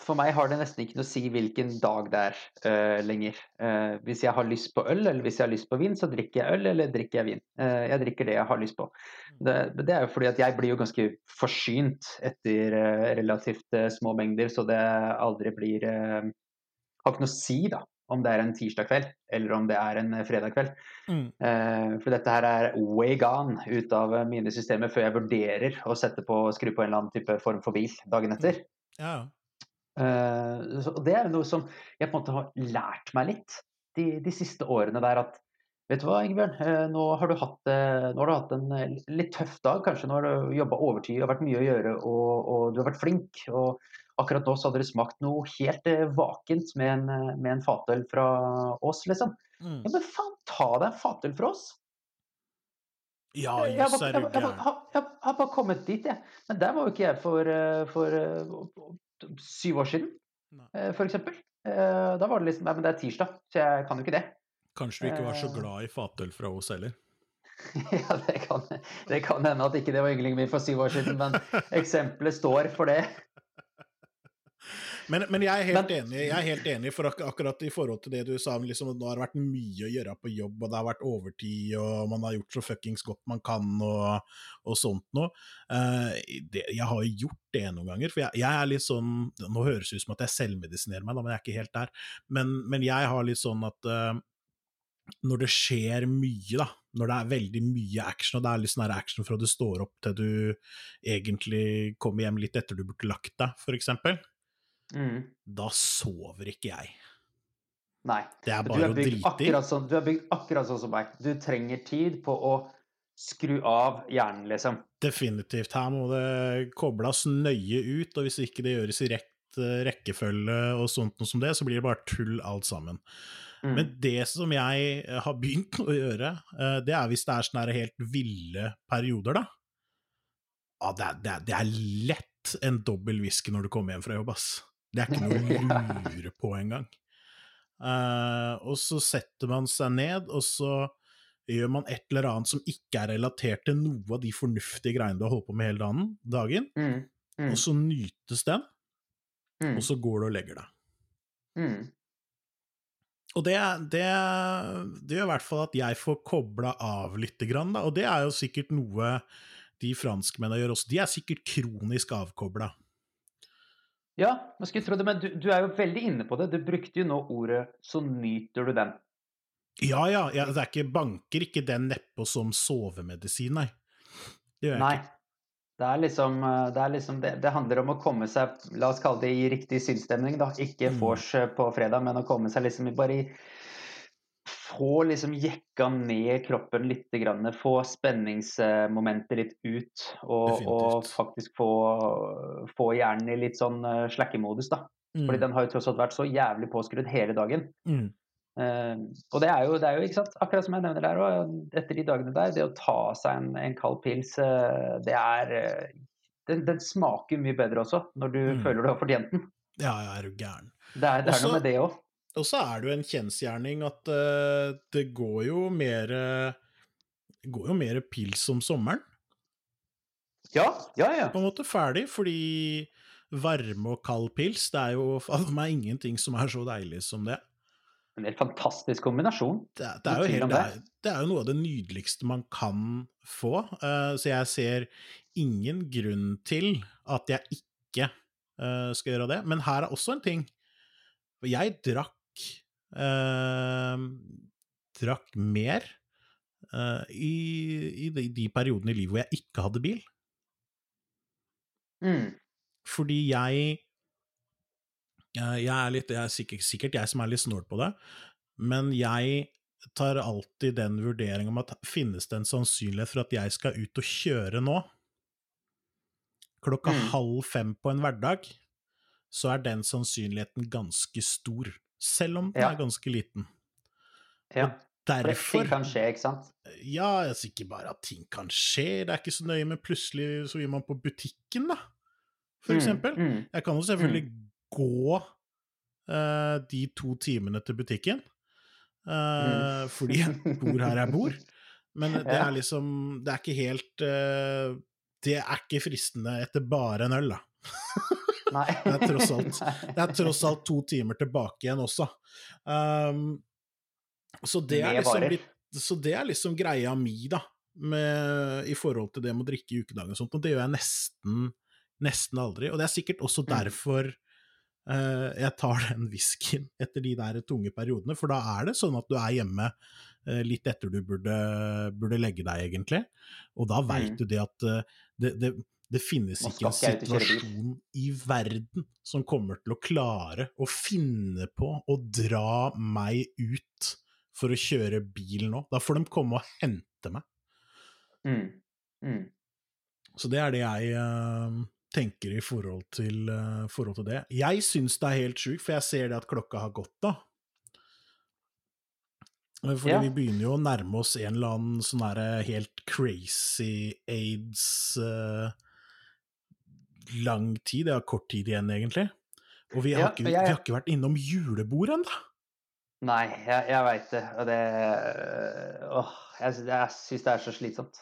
For meg har det nesten ikke noe å si hvilken dag det er uh, lenger. Uh, hvis jeg har lyst på øl, eller hvis jeg har lyst på vin, så drikker jeg øl, eller drikker jeg vin. Uh, jeg drikker det jeg har lyst på. Det, det er jo fordi at jeg blir jo ganske forsynt etter relativt små mengder, så det aldri blir Har ikke noe å si, da, om det er en tirsdag kveld, eller om det er en eh, fredag kveld. Mm. Eh, for dette her er way gone ut av eh, mine systemer før jeg vurderer å sette på, skru på en eller annen type form for bil dagen etter. Ja. Eh, så det er noe som jeg på en måte har lært meg litt de, de siste årene der at Vet du hva, Ingebjørn, Eh, nå har du hatt, eh, nå har du hatt en eh, litt tøff dag, kanskje. Nå har du jobba overtid og vært mye å gjøre, og, og du har vært flink. Og akkurat nå så hadde det smakt noe helt vakent med en, med en fatøl fra oss, liksom. Mm. Ja, men faen, ta deg en fatøl fra oss! Ja, jøss, er du gæren. har- jeg har bare kommet dit, jeg. Men der var jo ikke jeg for, for, for syv år siden. Eh, Da var det liksom Nei, men det er tirsdag, så jeg kan jo ikke det. Kanskje du ikke var så Eh. glad i fatøl fra oss heller. [LAUGHS] Ja, det kan, det kan hende at ikke det var ynglingen min for syv år siden, men eksempelet står for det. Men, men jeg er helt Men- enig, jeg er helt enig for ak akkurat i forhold til det du sa, liksom, nå har det vært mye å gjøre på jobb, og det har vært overtid, og man har gjort så fuckings godt man kan, og, og sånt noe. Uh, det, jeg har jo gjort det noen ganger, for jeg, jeg er litt sånn Nå høres det ut som at jeg selvmedisinerer meg, da, men jeg er ikke helt der. Men, men jeg har litt sånn at eh, når det skjer mye, da, når det er veldig mye action, og det er litt sånn action fra du står opp til du egentlig kommer hjem litt etter du burde lagt deg, eksempel, Mm. da sover ikke jeg. Nei. Det er Du bare å drite i. sånn, du er bygd akkurat sånn som meg. Du trenger tid på å skru av hjernen, liksom. Definitivt. Her må det kobles nøye ut, og hvis ikke det gjøres i eh, rekkefølge og sånt noe som det, så blir det bare tull alt sammen. Mm. Men det som jeg eh, har begynt å gjøre, eh, det er hvis det er sånne helt ville perioder, da. Ja, det, er, det, er, det er lett en dobbel whisky når du kommer hjem fra jobb, ass. Det er ikke noe å [LAUGHS] lure på engang. Uh, og så setter man seg ned, og så gjør man et eller annet som ikke er relatert til noe av de fornuftige greiene du har holdt på med hele dagen, dagen Mm. Mm. og så nytes den, Mm. og så går du og legger deg. Mm. Og det, det, det gjør i hvert fall at jeg får kobla av lite grann, da. Og det er jo sikkert noe de franskmennene gjør også. De er sikkert kronisk avkobla. Ja, man skulle tro det, men du, du er jo veldig inne på det. Du brukte jo nå ordet 'så nyter du den'. Ja, ja, ja, det er ikke banker ikke den nedpå som sovemedisin, nei. Det gjør jeg Nei. ikke. Det er liksom, eh, det, er liksom det, det handler om å komme seg, la oss kalle det i riktig sinnsstemning. Ikke Mm. vors eh, på fredag, men å komme seg liksom bare i Få liksom jekka ned kroppen litt, grann, få spenningsmomentet litt ut. Og, og faktisk få, få hjernen i litt sånn eh, slakkemodus, da. Fordi Mm. den har jo tross alt vært så jævlig påskrudd hele dagen. Mm. Eh, og det er, jo, det er jo, sant, akkurat som jeg nevner der òg, etter de dagene der, det å ta seg en, en kald pils, eh, det er eh, den, den smaker mye bedre også, når du Mm. føler du har fortjent den. Ja, ja, er du gæren. Det er, det er Også- noe med det òg. Og så er det jo en kjensgjerning at uh, det går jo mer går jo mer pils om sommeren. Ja, ja, ja. på en måte ferdig, fordi varme og kald pils, det er jo for meg ingenting som er så deilig som det. En helt fantastisk kombinasjon. Det, det, er, jo helt, det, det. er, det er jo noe av det nydeligste man kan få, Uh, så jeg ser ingen grunn til at jeg ikke uh, skal gjøre det. Men her er også en ting. Jeg drakk uh, drakk mer i, i de, de periodene i livet hvor jeg ikke hadde bil. Mm. Fordi jeg jeg jeg er litt, jeg er sikkert, sikkert jeg som er litt snål på det, men jeg tar alltid den vurderinga om at finnes det en sannsynlighet for at jeg skal ut og kjøre nå? Klokka Mm. halv fem på en hverdag, så er den sannsynligheten ganske stor, selv om den Ja. er ganske liten. Ja. Og For derfor ting kan skje, ikke sant? Ja, altså ikke bare at ting kan skje, det er ikke så nøye, men plutselig så gir man på butikken, da, for eksempel. Mm. Mm. Jeg kan jo selvfølgelig gå uh, de to timene til butikken, eh, fordi jeg bor her jeg bor. Men [LAUGHS] det er liksom Det er ikke helt uh, Det er ikke fristende etter bare en øl, da. [LAUGHS] Det er tross alt- [LAUGHS] Det er tross alt to timer tilbake igjen også. Um, så, det er liksom så det er liksom greia mi, da, med, i forhold til det med å drikke i ukedagen og sånt, og det gjør jeg nesten, nesten aldri. Og det er sikkert også Mm. derfor eh, jeg tar [LAUGHS] den whiskyen etter de der tunge periodene, for da er det sånn at du er hjemme eh, litt etter du burde, burde legge deg, egentlig. Og da veit Mm. du det at eh, det, det, det finnes ikke en situasjon i verden som kommer til å klare å finne på å dra meg ut for å kjøre bil nå. Da får de komme og hente meg. Mm. Mm. Så det er det jeg eh, tenker i forhold til, uh, forhold til det. Jeg syns det er helt sjukt, for jeg ser det at klokka har gått, da. Eh, Fordi Ja. vi begynner jo å nærme oss en eller annen sånn herre helt crazy aids uh, lang tid. Det har kort tid igjen, egentlig. Og vi har, Ja, ikke, jeg- vi har ikke vært innom julebord ennå. Nei, jeg, jeg veit det. Og det Åh, jeg, jeg syns det er så slitsomt.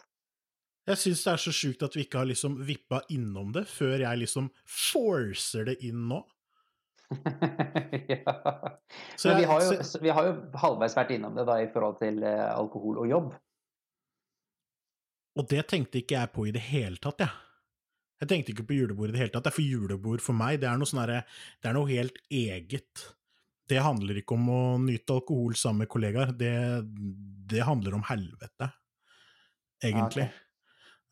Jeg syns det er så sjukt at vi ikke har liksom vippa innom det før jeg liksom forcer det inn nå. [LAUGHS] ja. Så Men vi har, jo, vi har jo halvveis vært innom det da i forhold til eh, alkohol og jobb. Og det tenkte ikke jeg på i det hele tatt, jeg. Jeg tenkte ikke på julebord i det hele tatt. Det er For julebord for meg, det er noe sånn herre Det er noe helt eget. Det handler ikke om å nyte alkohol sammen med kollegaer. Det, det handler om helvete, egentlig.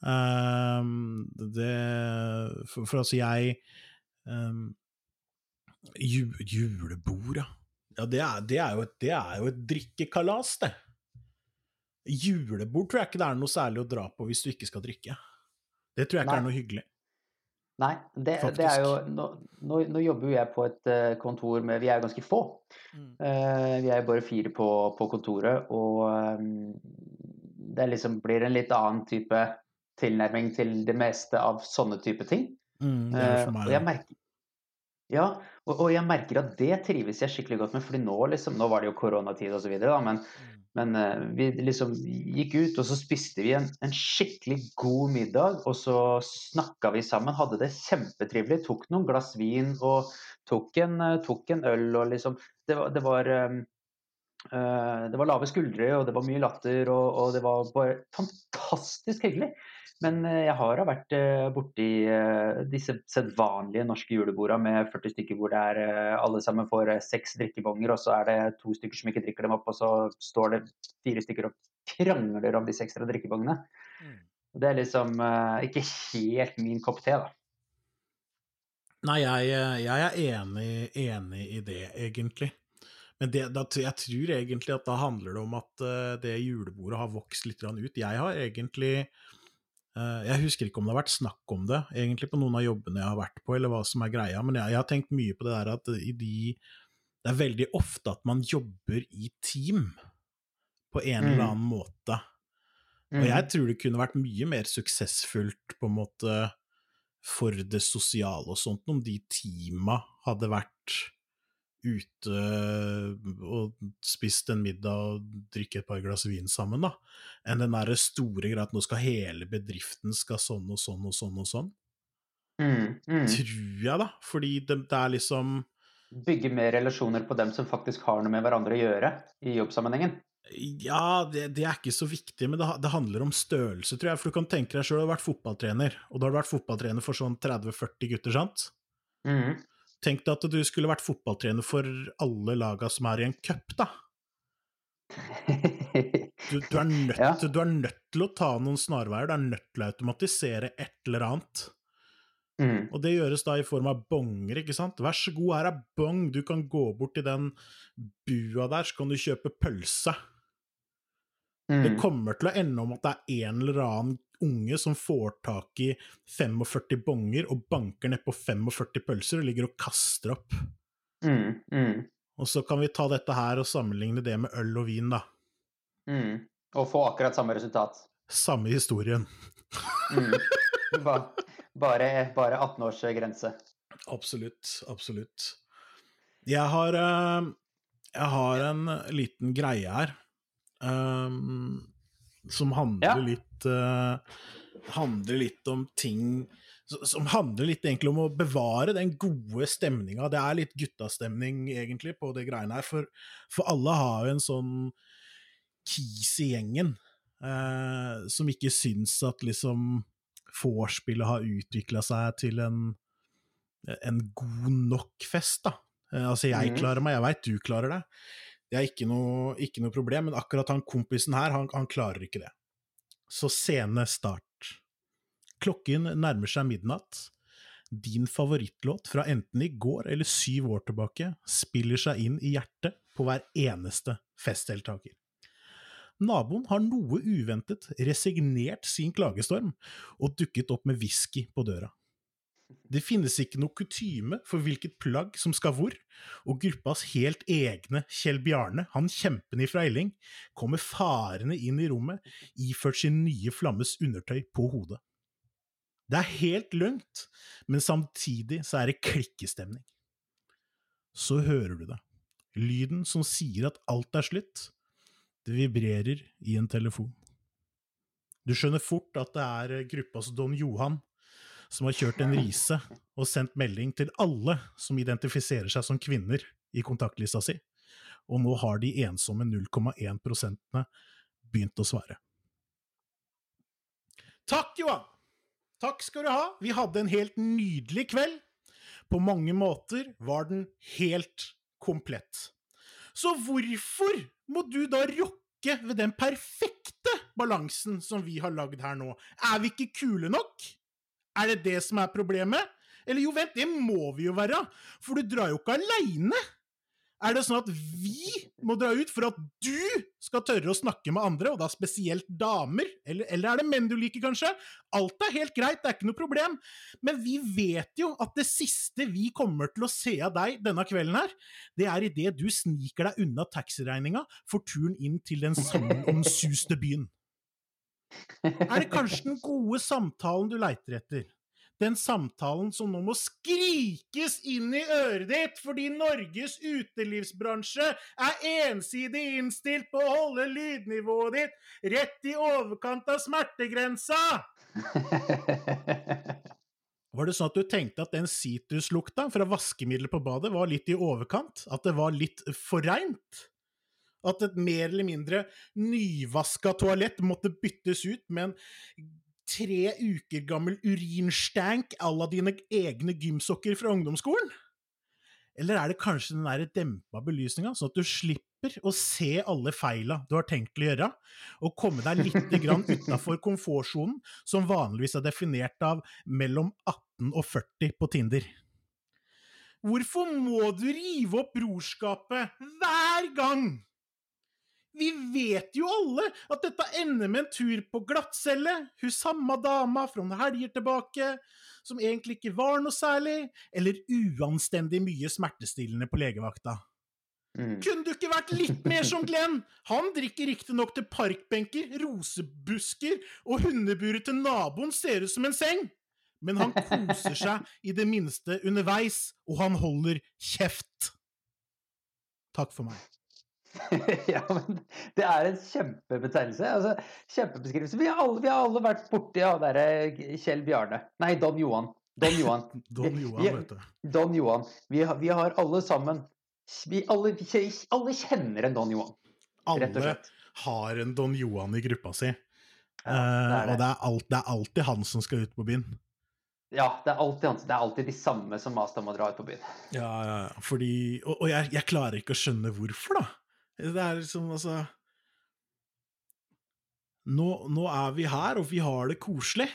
Ehm, det For, for altså, jeg um, ju, Julebord, ja. Ja, det er, det, er et, det er jo et drikkekalas, det. Julebord tror jeg ikke det er noe særlig å dra på hvis du ikke skal drikke. Det tror jeg ikke Nei. er noe hyggelig. Nei, det, det er jo nå, nå, nå jobber jo jeg på et eh, kontor med Vi er jo ganske få. Eh, vi er jo bare fire på, på kontoret, og um, det liksom blir en litt annen type tilnærming til det meste av sånne type ting. Mm, det er for meg og jeg merker, ja, og, og jeg merker at det trives jeg skikkelig godt med, fordi nå liksom, nå var det jo koronatid og så videre, men, men eh, vi liksom gikk ut, og så spiste vi en, en skikkelig god middag, og så snakka vi sammen, hadde det kjempetrivelig, tok noen glass vin og tok en, uh, tok en øl, og liksom, det var, det var um, det var lave skuldre, og det var mye latter, og, og det var bare fantastisk hyggelig. Men eh, jeg har vært eh, borti eh, disse sedvanlige norske julebordene med 40 stykker hvor det er alle sammen får seks drikkebonger, og så er det to stykker som ikke drikker dem opp, og så står det fire stykker og krangler om disse ekstra drikkebongene. Det er liksom ikke helt min kopp te, da. Nei, jeg, jeg er enig, enig i det, egentlig. Men det, da, jeg tror egentlig at da handler det om at det julebordet har vokst litt ut. Jeg har egentlig Jeg husker ikke om det har vært snakk om det egentlig på noen av jobbene jeg har vært på, eller hva som er greia, men jeg, jeg har tenkt mye på det der at i de Det er veldig ofte at man jobber i team på en Mm. eller annen måte. Og jeg tror det kunne vært mye mer suksessfullt på en måte for det sosiale og sånt, om de teama hadde vært ute og spist en middag og drikke et par glass vin sammen, da, enn den derre store greia at nå skal hele bedriften skal sånn og sånn og sånn og sånn. Mm, mm. Tror jeg, da, fordi det, det er liksom Bygge mer relasjoner på dem som faktisk har noe med hverandre å gjøre i jobbsammenhengen. Ja, det, det er ikke så viktig, men det, det handler om størrelse, tror jeg. For du kan tenke deg sjøl, du har vært fotballtrener, og da har du vært fotballtrener for sånn 30-40 gutter, sant? Mm. Tenk deg at du skulle vært fotballtrener for alle laga som er i en cup, da. [LAUGHS] Du, du, er nødt, Ja. du er nødt til å ta noen snarveier, du er nødt til å automatisere et eller annet. mm. Og det gjøres da i form av bonger, ikke sant. Vær så god, her er bong, du kan gå bort til den bua der, så kan du kjøpe pølse. Det Mm. kommer til å ende om at det er en eller annen unge som får tak i 45 bonger og banker nedpå 45 pølser og ligger og kaster opp. Mm. Mm. Og så kan vi ta dette her og sammenligne det med øl og vin, da. Mm. Og få akkurat samme resultat. Samme historien. Mm. [LAUGHS] Ba, bare, bare 18 års grense. Absolutt, absolutt. Jeg har, eh, jeg har en liten greie her eh, som handler Ja. litt uh, Handler litt om ting som handler litt egentlig om å bevare den gode stemninga. Det er litt guttastemning egentlig på det greiene her, for, for alle har jo en sånn kis i gjengen Uh, som ikke syns at liksom vorspielet har utvikla seg til en, en god nok fest, da. Eh, altså, jeg Mhm. klarer meg, jeg veit du klarer det. Det er ikke noe, ikke noe problem, men akkurat han kompisen her, han, han klarer ikke det. Så scene start. Klokken nærmer seg midnatt. Din favorittlåt fra enten i går eller syv år tilbake spiller seg inn i hjertet på hver eneste festdeltaker. Naboen har noe uventet resignert sin klagestorm og dukket opp med whisky på døra. Det finnes ikke noe kutyme for hvilket plagg som skal hvor, og gruppas helt egne Kjell Bjarne, han kjempen ifra Elling, kommer farende inn i rommet iført sin nye flammes undertøy på hodet. Det er helt lugnt, men samtidig så er det klikkestemning. Så hører du det, lyden som sier at alt er slutt. Det vibrerer i en telefon. Du skjønner fort at det er gruppas Don Johan som har kjørt en rise og sendt melding til alle som identifiserer seg som kvinner i kontaktlista si, og nå har de ensomme 0,1 prosentene begynt å svare. Takk, Johan! Takk skal du ha. Vi hadde en helt nydelig kveld. På mange måter var den helt komplett. Så hvorfor må du da rokke ved den perfekte balansen som vi har lagd her nå? Er vi ikke kule nok? Er det det som er problemet? Eller jo, vent, det må vi jo være, for du drar jo ikke aleine. Er det sånn at vi må dra ut for at du skal tørre å snakke med andre, og da spesielt damer? Eller, eller, er det menn du liker, kanskje? Alt er helt greit, det er ikke noe problem. Men vi vet jo at det siste vi kommer til å se av deg denne kvelden her, det er idet du sniker deg unna taxiregninga for turen inn til den sammensuste byen. Er det kanskje den gode samtalen du leiter etter? den samtalen som nå må skrikes inn i øret ditt fordi Norges utelivsbransje er ensidig innstilt på å holde lydnivået ditt rett i overkant av smertegrensa! Var det sånn at du tenkte at den sitruslukta fra vaskemiddelet på badet var litt i overkant? At det var litt for reint? At et mer eller mindre nyvaska toalett måtte byttes ut med en tre uker gammel urinstank à la dine egne gymsokker fra ungdomsskolen? Eller er det kanskje den der dempa belysninga, sånn at du slipper å se alle feila du har tenkt å gjøre, og komme deg litt utafor komfortsonen, som vanligvis er definert av mellom 18 og 40 på Tinder? Hvorfor må du rive opp brorskapet hver gang vi vet jo alle at dette ender med en tur på glattcelle, hun samme dama fra noen helger tilbake, som egentlig ikke var noe særlig, eller uanstendig mye smertestillende på legevakta. Mm. Kunne du ikke vært litt mer som Glenn? Han drikker riktignok til parkbenker, rosebusker og hundeburet til naboen ser ut som en seng, men han koser seg i det minste underveis, og han holder kjeft. Takk for meg. [LAUGHS] ja, men det er en kjempebetegnelse. Altså, kjempebeskrivelse. Vi har alle, vi har alle vært borti han derre Kjell Bjarne. Nei, Don Johan. Don Johan. [LAUGHS] Don Johan, vet du. Don Johan. Vi har, vi har alle sammen vi alle, alle, kjenner en Don Johan. Alle har en Don Johan i gruppa si. Ja, det det. Uh, og det er, alt, det er, alltid han som skal ut på byen. Ja, det er alltid, han, det er alltid de samme som maser om å dra ut på byen. Ja, ja, fordi Og, og jeg, jeg, klarer ikke å skjønne hvorfor, da. Det er liksom, altså nå, nå, er vi her, og vi har det koselig.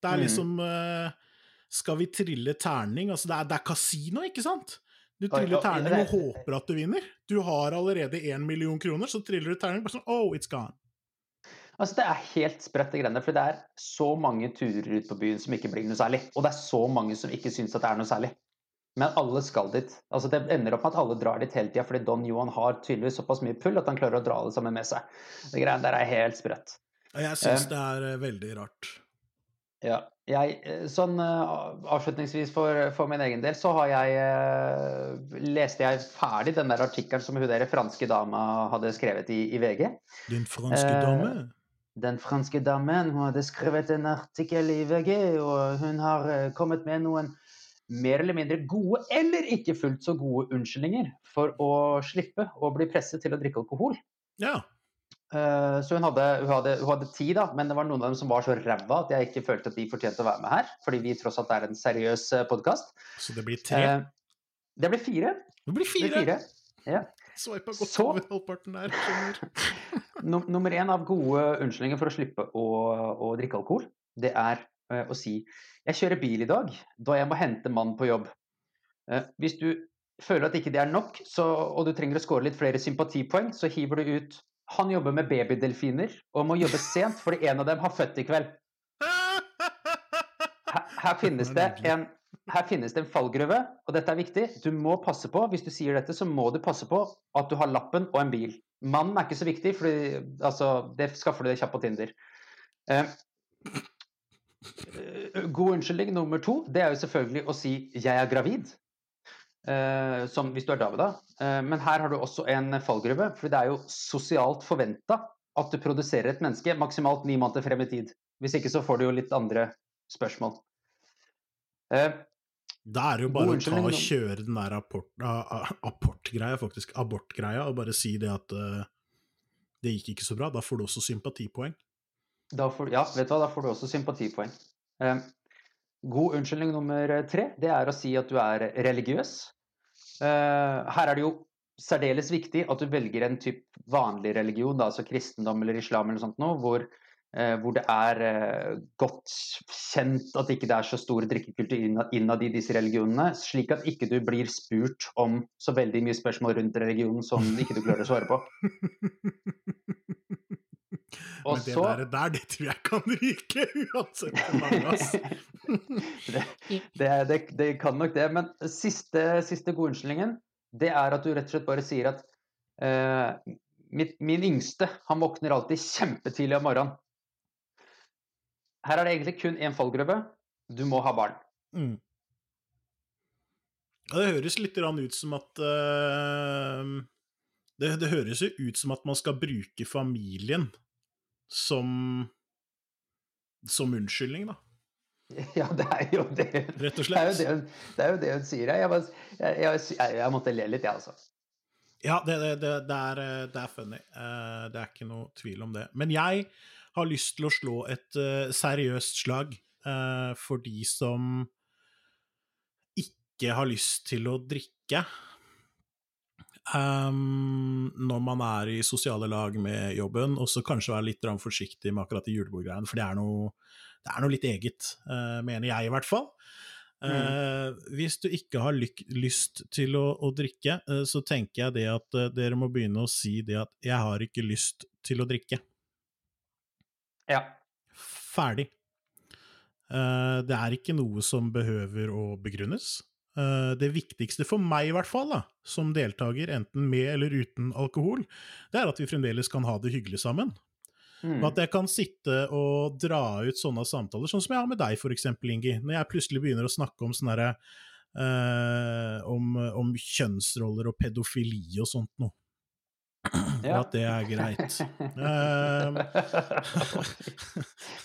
Det er mm. liksom uh, Skal vi trille terning? Altså, det er, det er kasino, ikke sant? Du triller terning og håper at du vinner. Du har allerede én million kroner, så triller du terning bare sånn Oh, it's gone. Altså, Det er helt sprøtt, det greiene. For det er så mange turer ut på byen som ikke blir noe særlig. Og det er så mange som ikke syns at det er noe særlig. Men alle skal dit. Altså Det ender opp med at alle drar dit hele tida fordi Don Johan har tydeligvis såpass mye pull at han klarer å dra det sammen med seg. Det greiene der er helt sprøtt. Jeg syns uh, det er uh, veldig rart. Ja. Jeg, eh, sånn avslutningsvis for, for, min egen del, så har jeg leste jeg ferdig den der artikkelen som hun der franske dama hadde skrevet i, i VG. Den franske dame? Den franske damen hun hadde skrevet en artikkel i VG, og hun har kommet med noen mer eller mindre gode eller ikke fullt så gode unnskyldninger for å slippe å bli presset til å drikke alkohol. Ja. Uh, så hun hadde, hun, hadde, hun hadde, ti, da, men det var noen av dem som var så ræva at jeg ikke følte at de fortjente å være med her. Fordi vi tross alt er en seriøs eh, podkast. Så det blir tre? Uh, det blir fire. Det blir fire. Det blir fire. Ja. Sveipa godt så, over halvparten der. [LAUGHS] nummer én av gode unnskyldninger for å slippe å, å drikke alkohol, det er å si jeg kjører bil i dag da jeg må hente mann på jobb. Eh, hvis du føler at ikke det er nok, så, og du trenger å score litt flere sympatipoeng, så hiver du ut han jobber med babydelfiner og må jobbe sent fordi en av dem har født i kveld. [LAUGHS] Her, her, finnes det en, her finnes det en fallgruve, og dette er viktig. Du må passe på, hvis du sier dette, så må du passe på at du har lappen og en bil. Mannen er ikke så viktig, for altså, det skaffer du deg kjapt på Tinder. Eh, Eh, god unnskyldning nummer to det er jo selvfølgelig å si 'jeg er gravid'. Uh, som hvis du er dame, da. Uh, men her har du også en fallgruve. For det er jo sosialt forventa at du produserer et menneske maksimalt ni måneder frem i tid. Hvis ikke så får du jo litt andre spørsmål. Eh, Da er det jo bare å ta og kjøre den der apport, a- a- apportgreia, faktisk, abortgreia, og bare si det at uh, det gikk ikke så bra. Da får du også sympatipoeng. Får, ja, vet du hva, da får du også sympatipoeng. Eh, god unnskyldning nummer tre, det er å si at du er religiøs. Eh, her er det jo særdeles viktig at du velger en typ vanlig religion, da, altså kristendom eller islam eller sånt noe, hvor, eh, hvor det er eh, godt kjent at ikke det er så stor drikkekultur innad i disse religionene, slik at ikke du blir spurt om så veldig mye spørsmål rundt religionen som ikke du klarer å svare på. [LAUGHS] Og Men det så- der, der, det tror jeg kan ryke, uansett [LAUGHS] det, det, det, det kan nok det. Men siste, siste gode unnskyldningen, det er at du rett og slett bare sier at uh, mitt, min yngste, han våkner alltid kjempetidlig om morgenen. Her er det egentlig kun én fallgruve. Du må ha barn. Mm. Ja, det høres litt ut som at uh, det, det høres jo ut som at man skal bruke familien som som unnskyldning, da. [LAUGHS] Ja, det er jo det. Rett og Det er jo det hun, det jo det hun sier. Jeg, bare, jeg, jeg, jeg, måtte le litt, jeg, altså. Ja, det, det, er, eh, det er funny. Eh, det er ikke noe tvil om det. Men jeg har lyst til å slå et eh, seriøst slag for de som ikke har lyst til å drikke. Um, når man er i sosiale lag med jobben, og så kanskje være litt forsiktig med akkurat de julebordgreiene, for det er noe, det er noe litt eget, uh, mener jeg i hvert fall. Eh, hvis du ikke har lyst til å, å drikke, uh, så tenker jeg det at dere må begynne å si det at 'jeg har ikke lyst til å drikke'. Ja. Ferdig. Det er ikke noe som behøver å begrunnes. Eh, det viktigste for meg, i hvert fall, da, som deltaker, enten med eller uten alkohol, det er at vi fremdeles kan ha det hyggelig sammen. Mm. Og at jeg kan sitte og dra ut sånne samtaler, sånn som jeg har med deg, eksempel, Ingi. Når jeg plutselig begynner å snakke om sånne herre eh, om, om kjønnsroller og pedofili og sånt noe. Og Ja. at det er greit. [LAUGHS]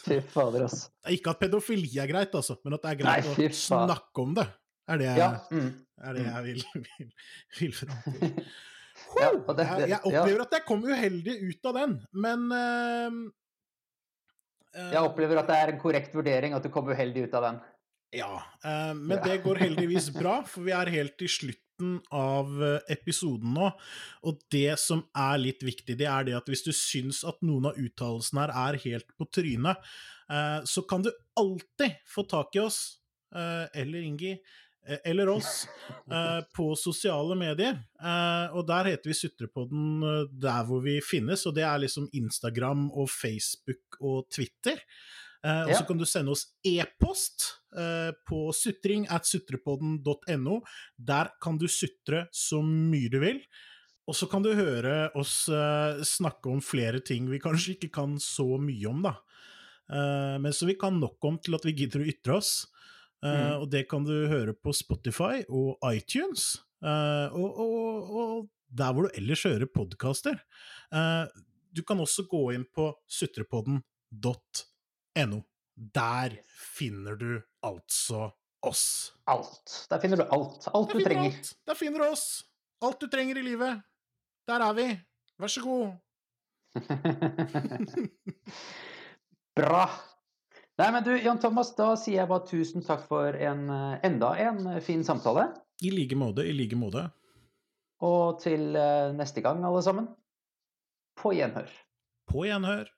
Fy fader, altså. [LAUGHS] Ikke at pedofili er greit, altså, men at det er greit Nei, å snakke om det. Er det jeg, Ja. Mm. er det jeg vil, [LAUGHS] vil, vil fram til. [LAUGHS] Ja, det- jeg, jeg opplever opplever at jeg kom uheldig ut av den, men uh, Jeg opplever at det er en korrekt vurdering at du kom uheldig ut av den. Ja, uh, men Ja. det går heldigvis [LAUGHS] bra, for vi er helt i slutten av eh, episoden nå. Og det som er litt viktig, det er det at hvis du syns at noen av uttalelsene her er helt på trynet, så kan du alltid få tak i oss, eller Ingi, eller oss, eh, på sosiale medier. Eh, og der heter vi Sutrepodden eh, der hvor vi finnes, og det er liksom Instagram og Facebook og Twitter. Eh, og så kan du sende oss e-post eh, på sutring at sutrepodden.no. Der kan du sutre så mye du vil. Og så kan du høre oss eh, snakke om flere ting vi kanskje ikke kan så mye om, da. Eh, men så vi kan nok om til at vi gidder å ytre oss. Eh, Mm. Og det kan du høre på Spotify og iTunes. eh, og, og, og der hvor du ellers hører podkaster. Eh, du kan også gå inn på sutrepodden.no. Der finner du altså oss. Alt. Der finner du alt. Alt du du trenger. alt. Der finner du oss. Alt du trenger i livet. Der er vi. Vær så god. [LAUGHS] Bra. Nei, men du, Jan Thomas, da sier jeg bare tusen takk for en, eh, enda en eh, fin samtale. I like måte, i like måte. Og til eh, neste gang, alle sammen. På gjenhør. På gjenhør.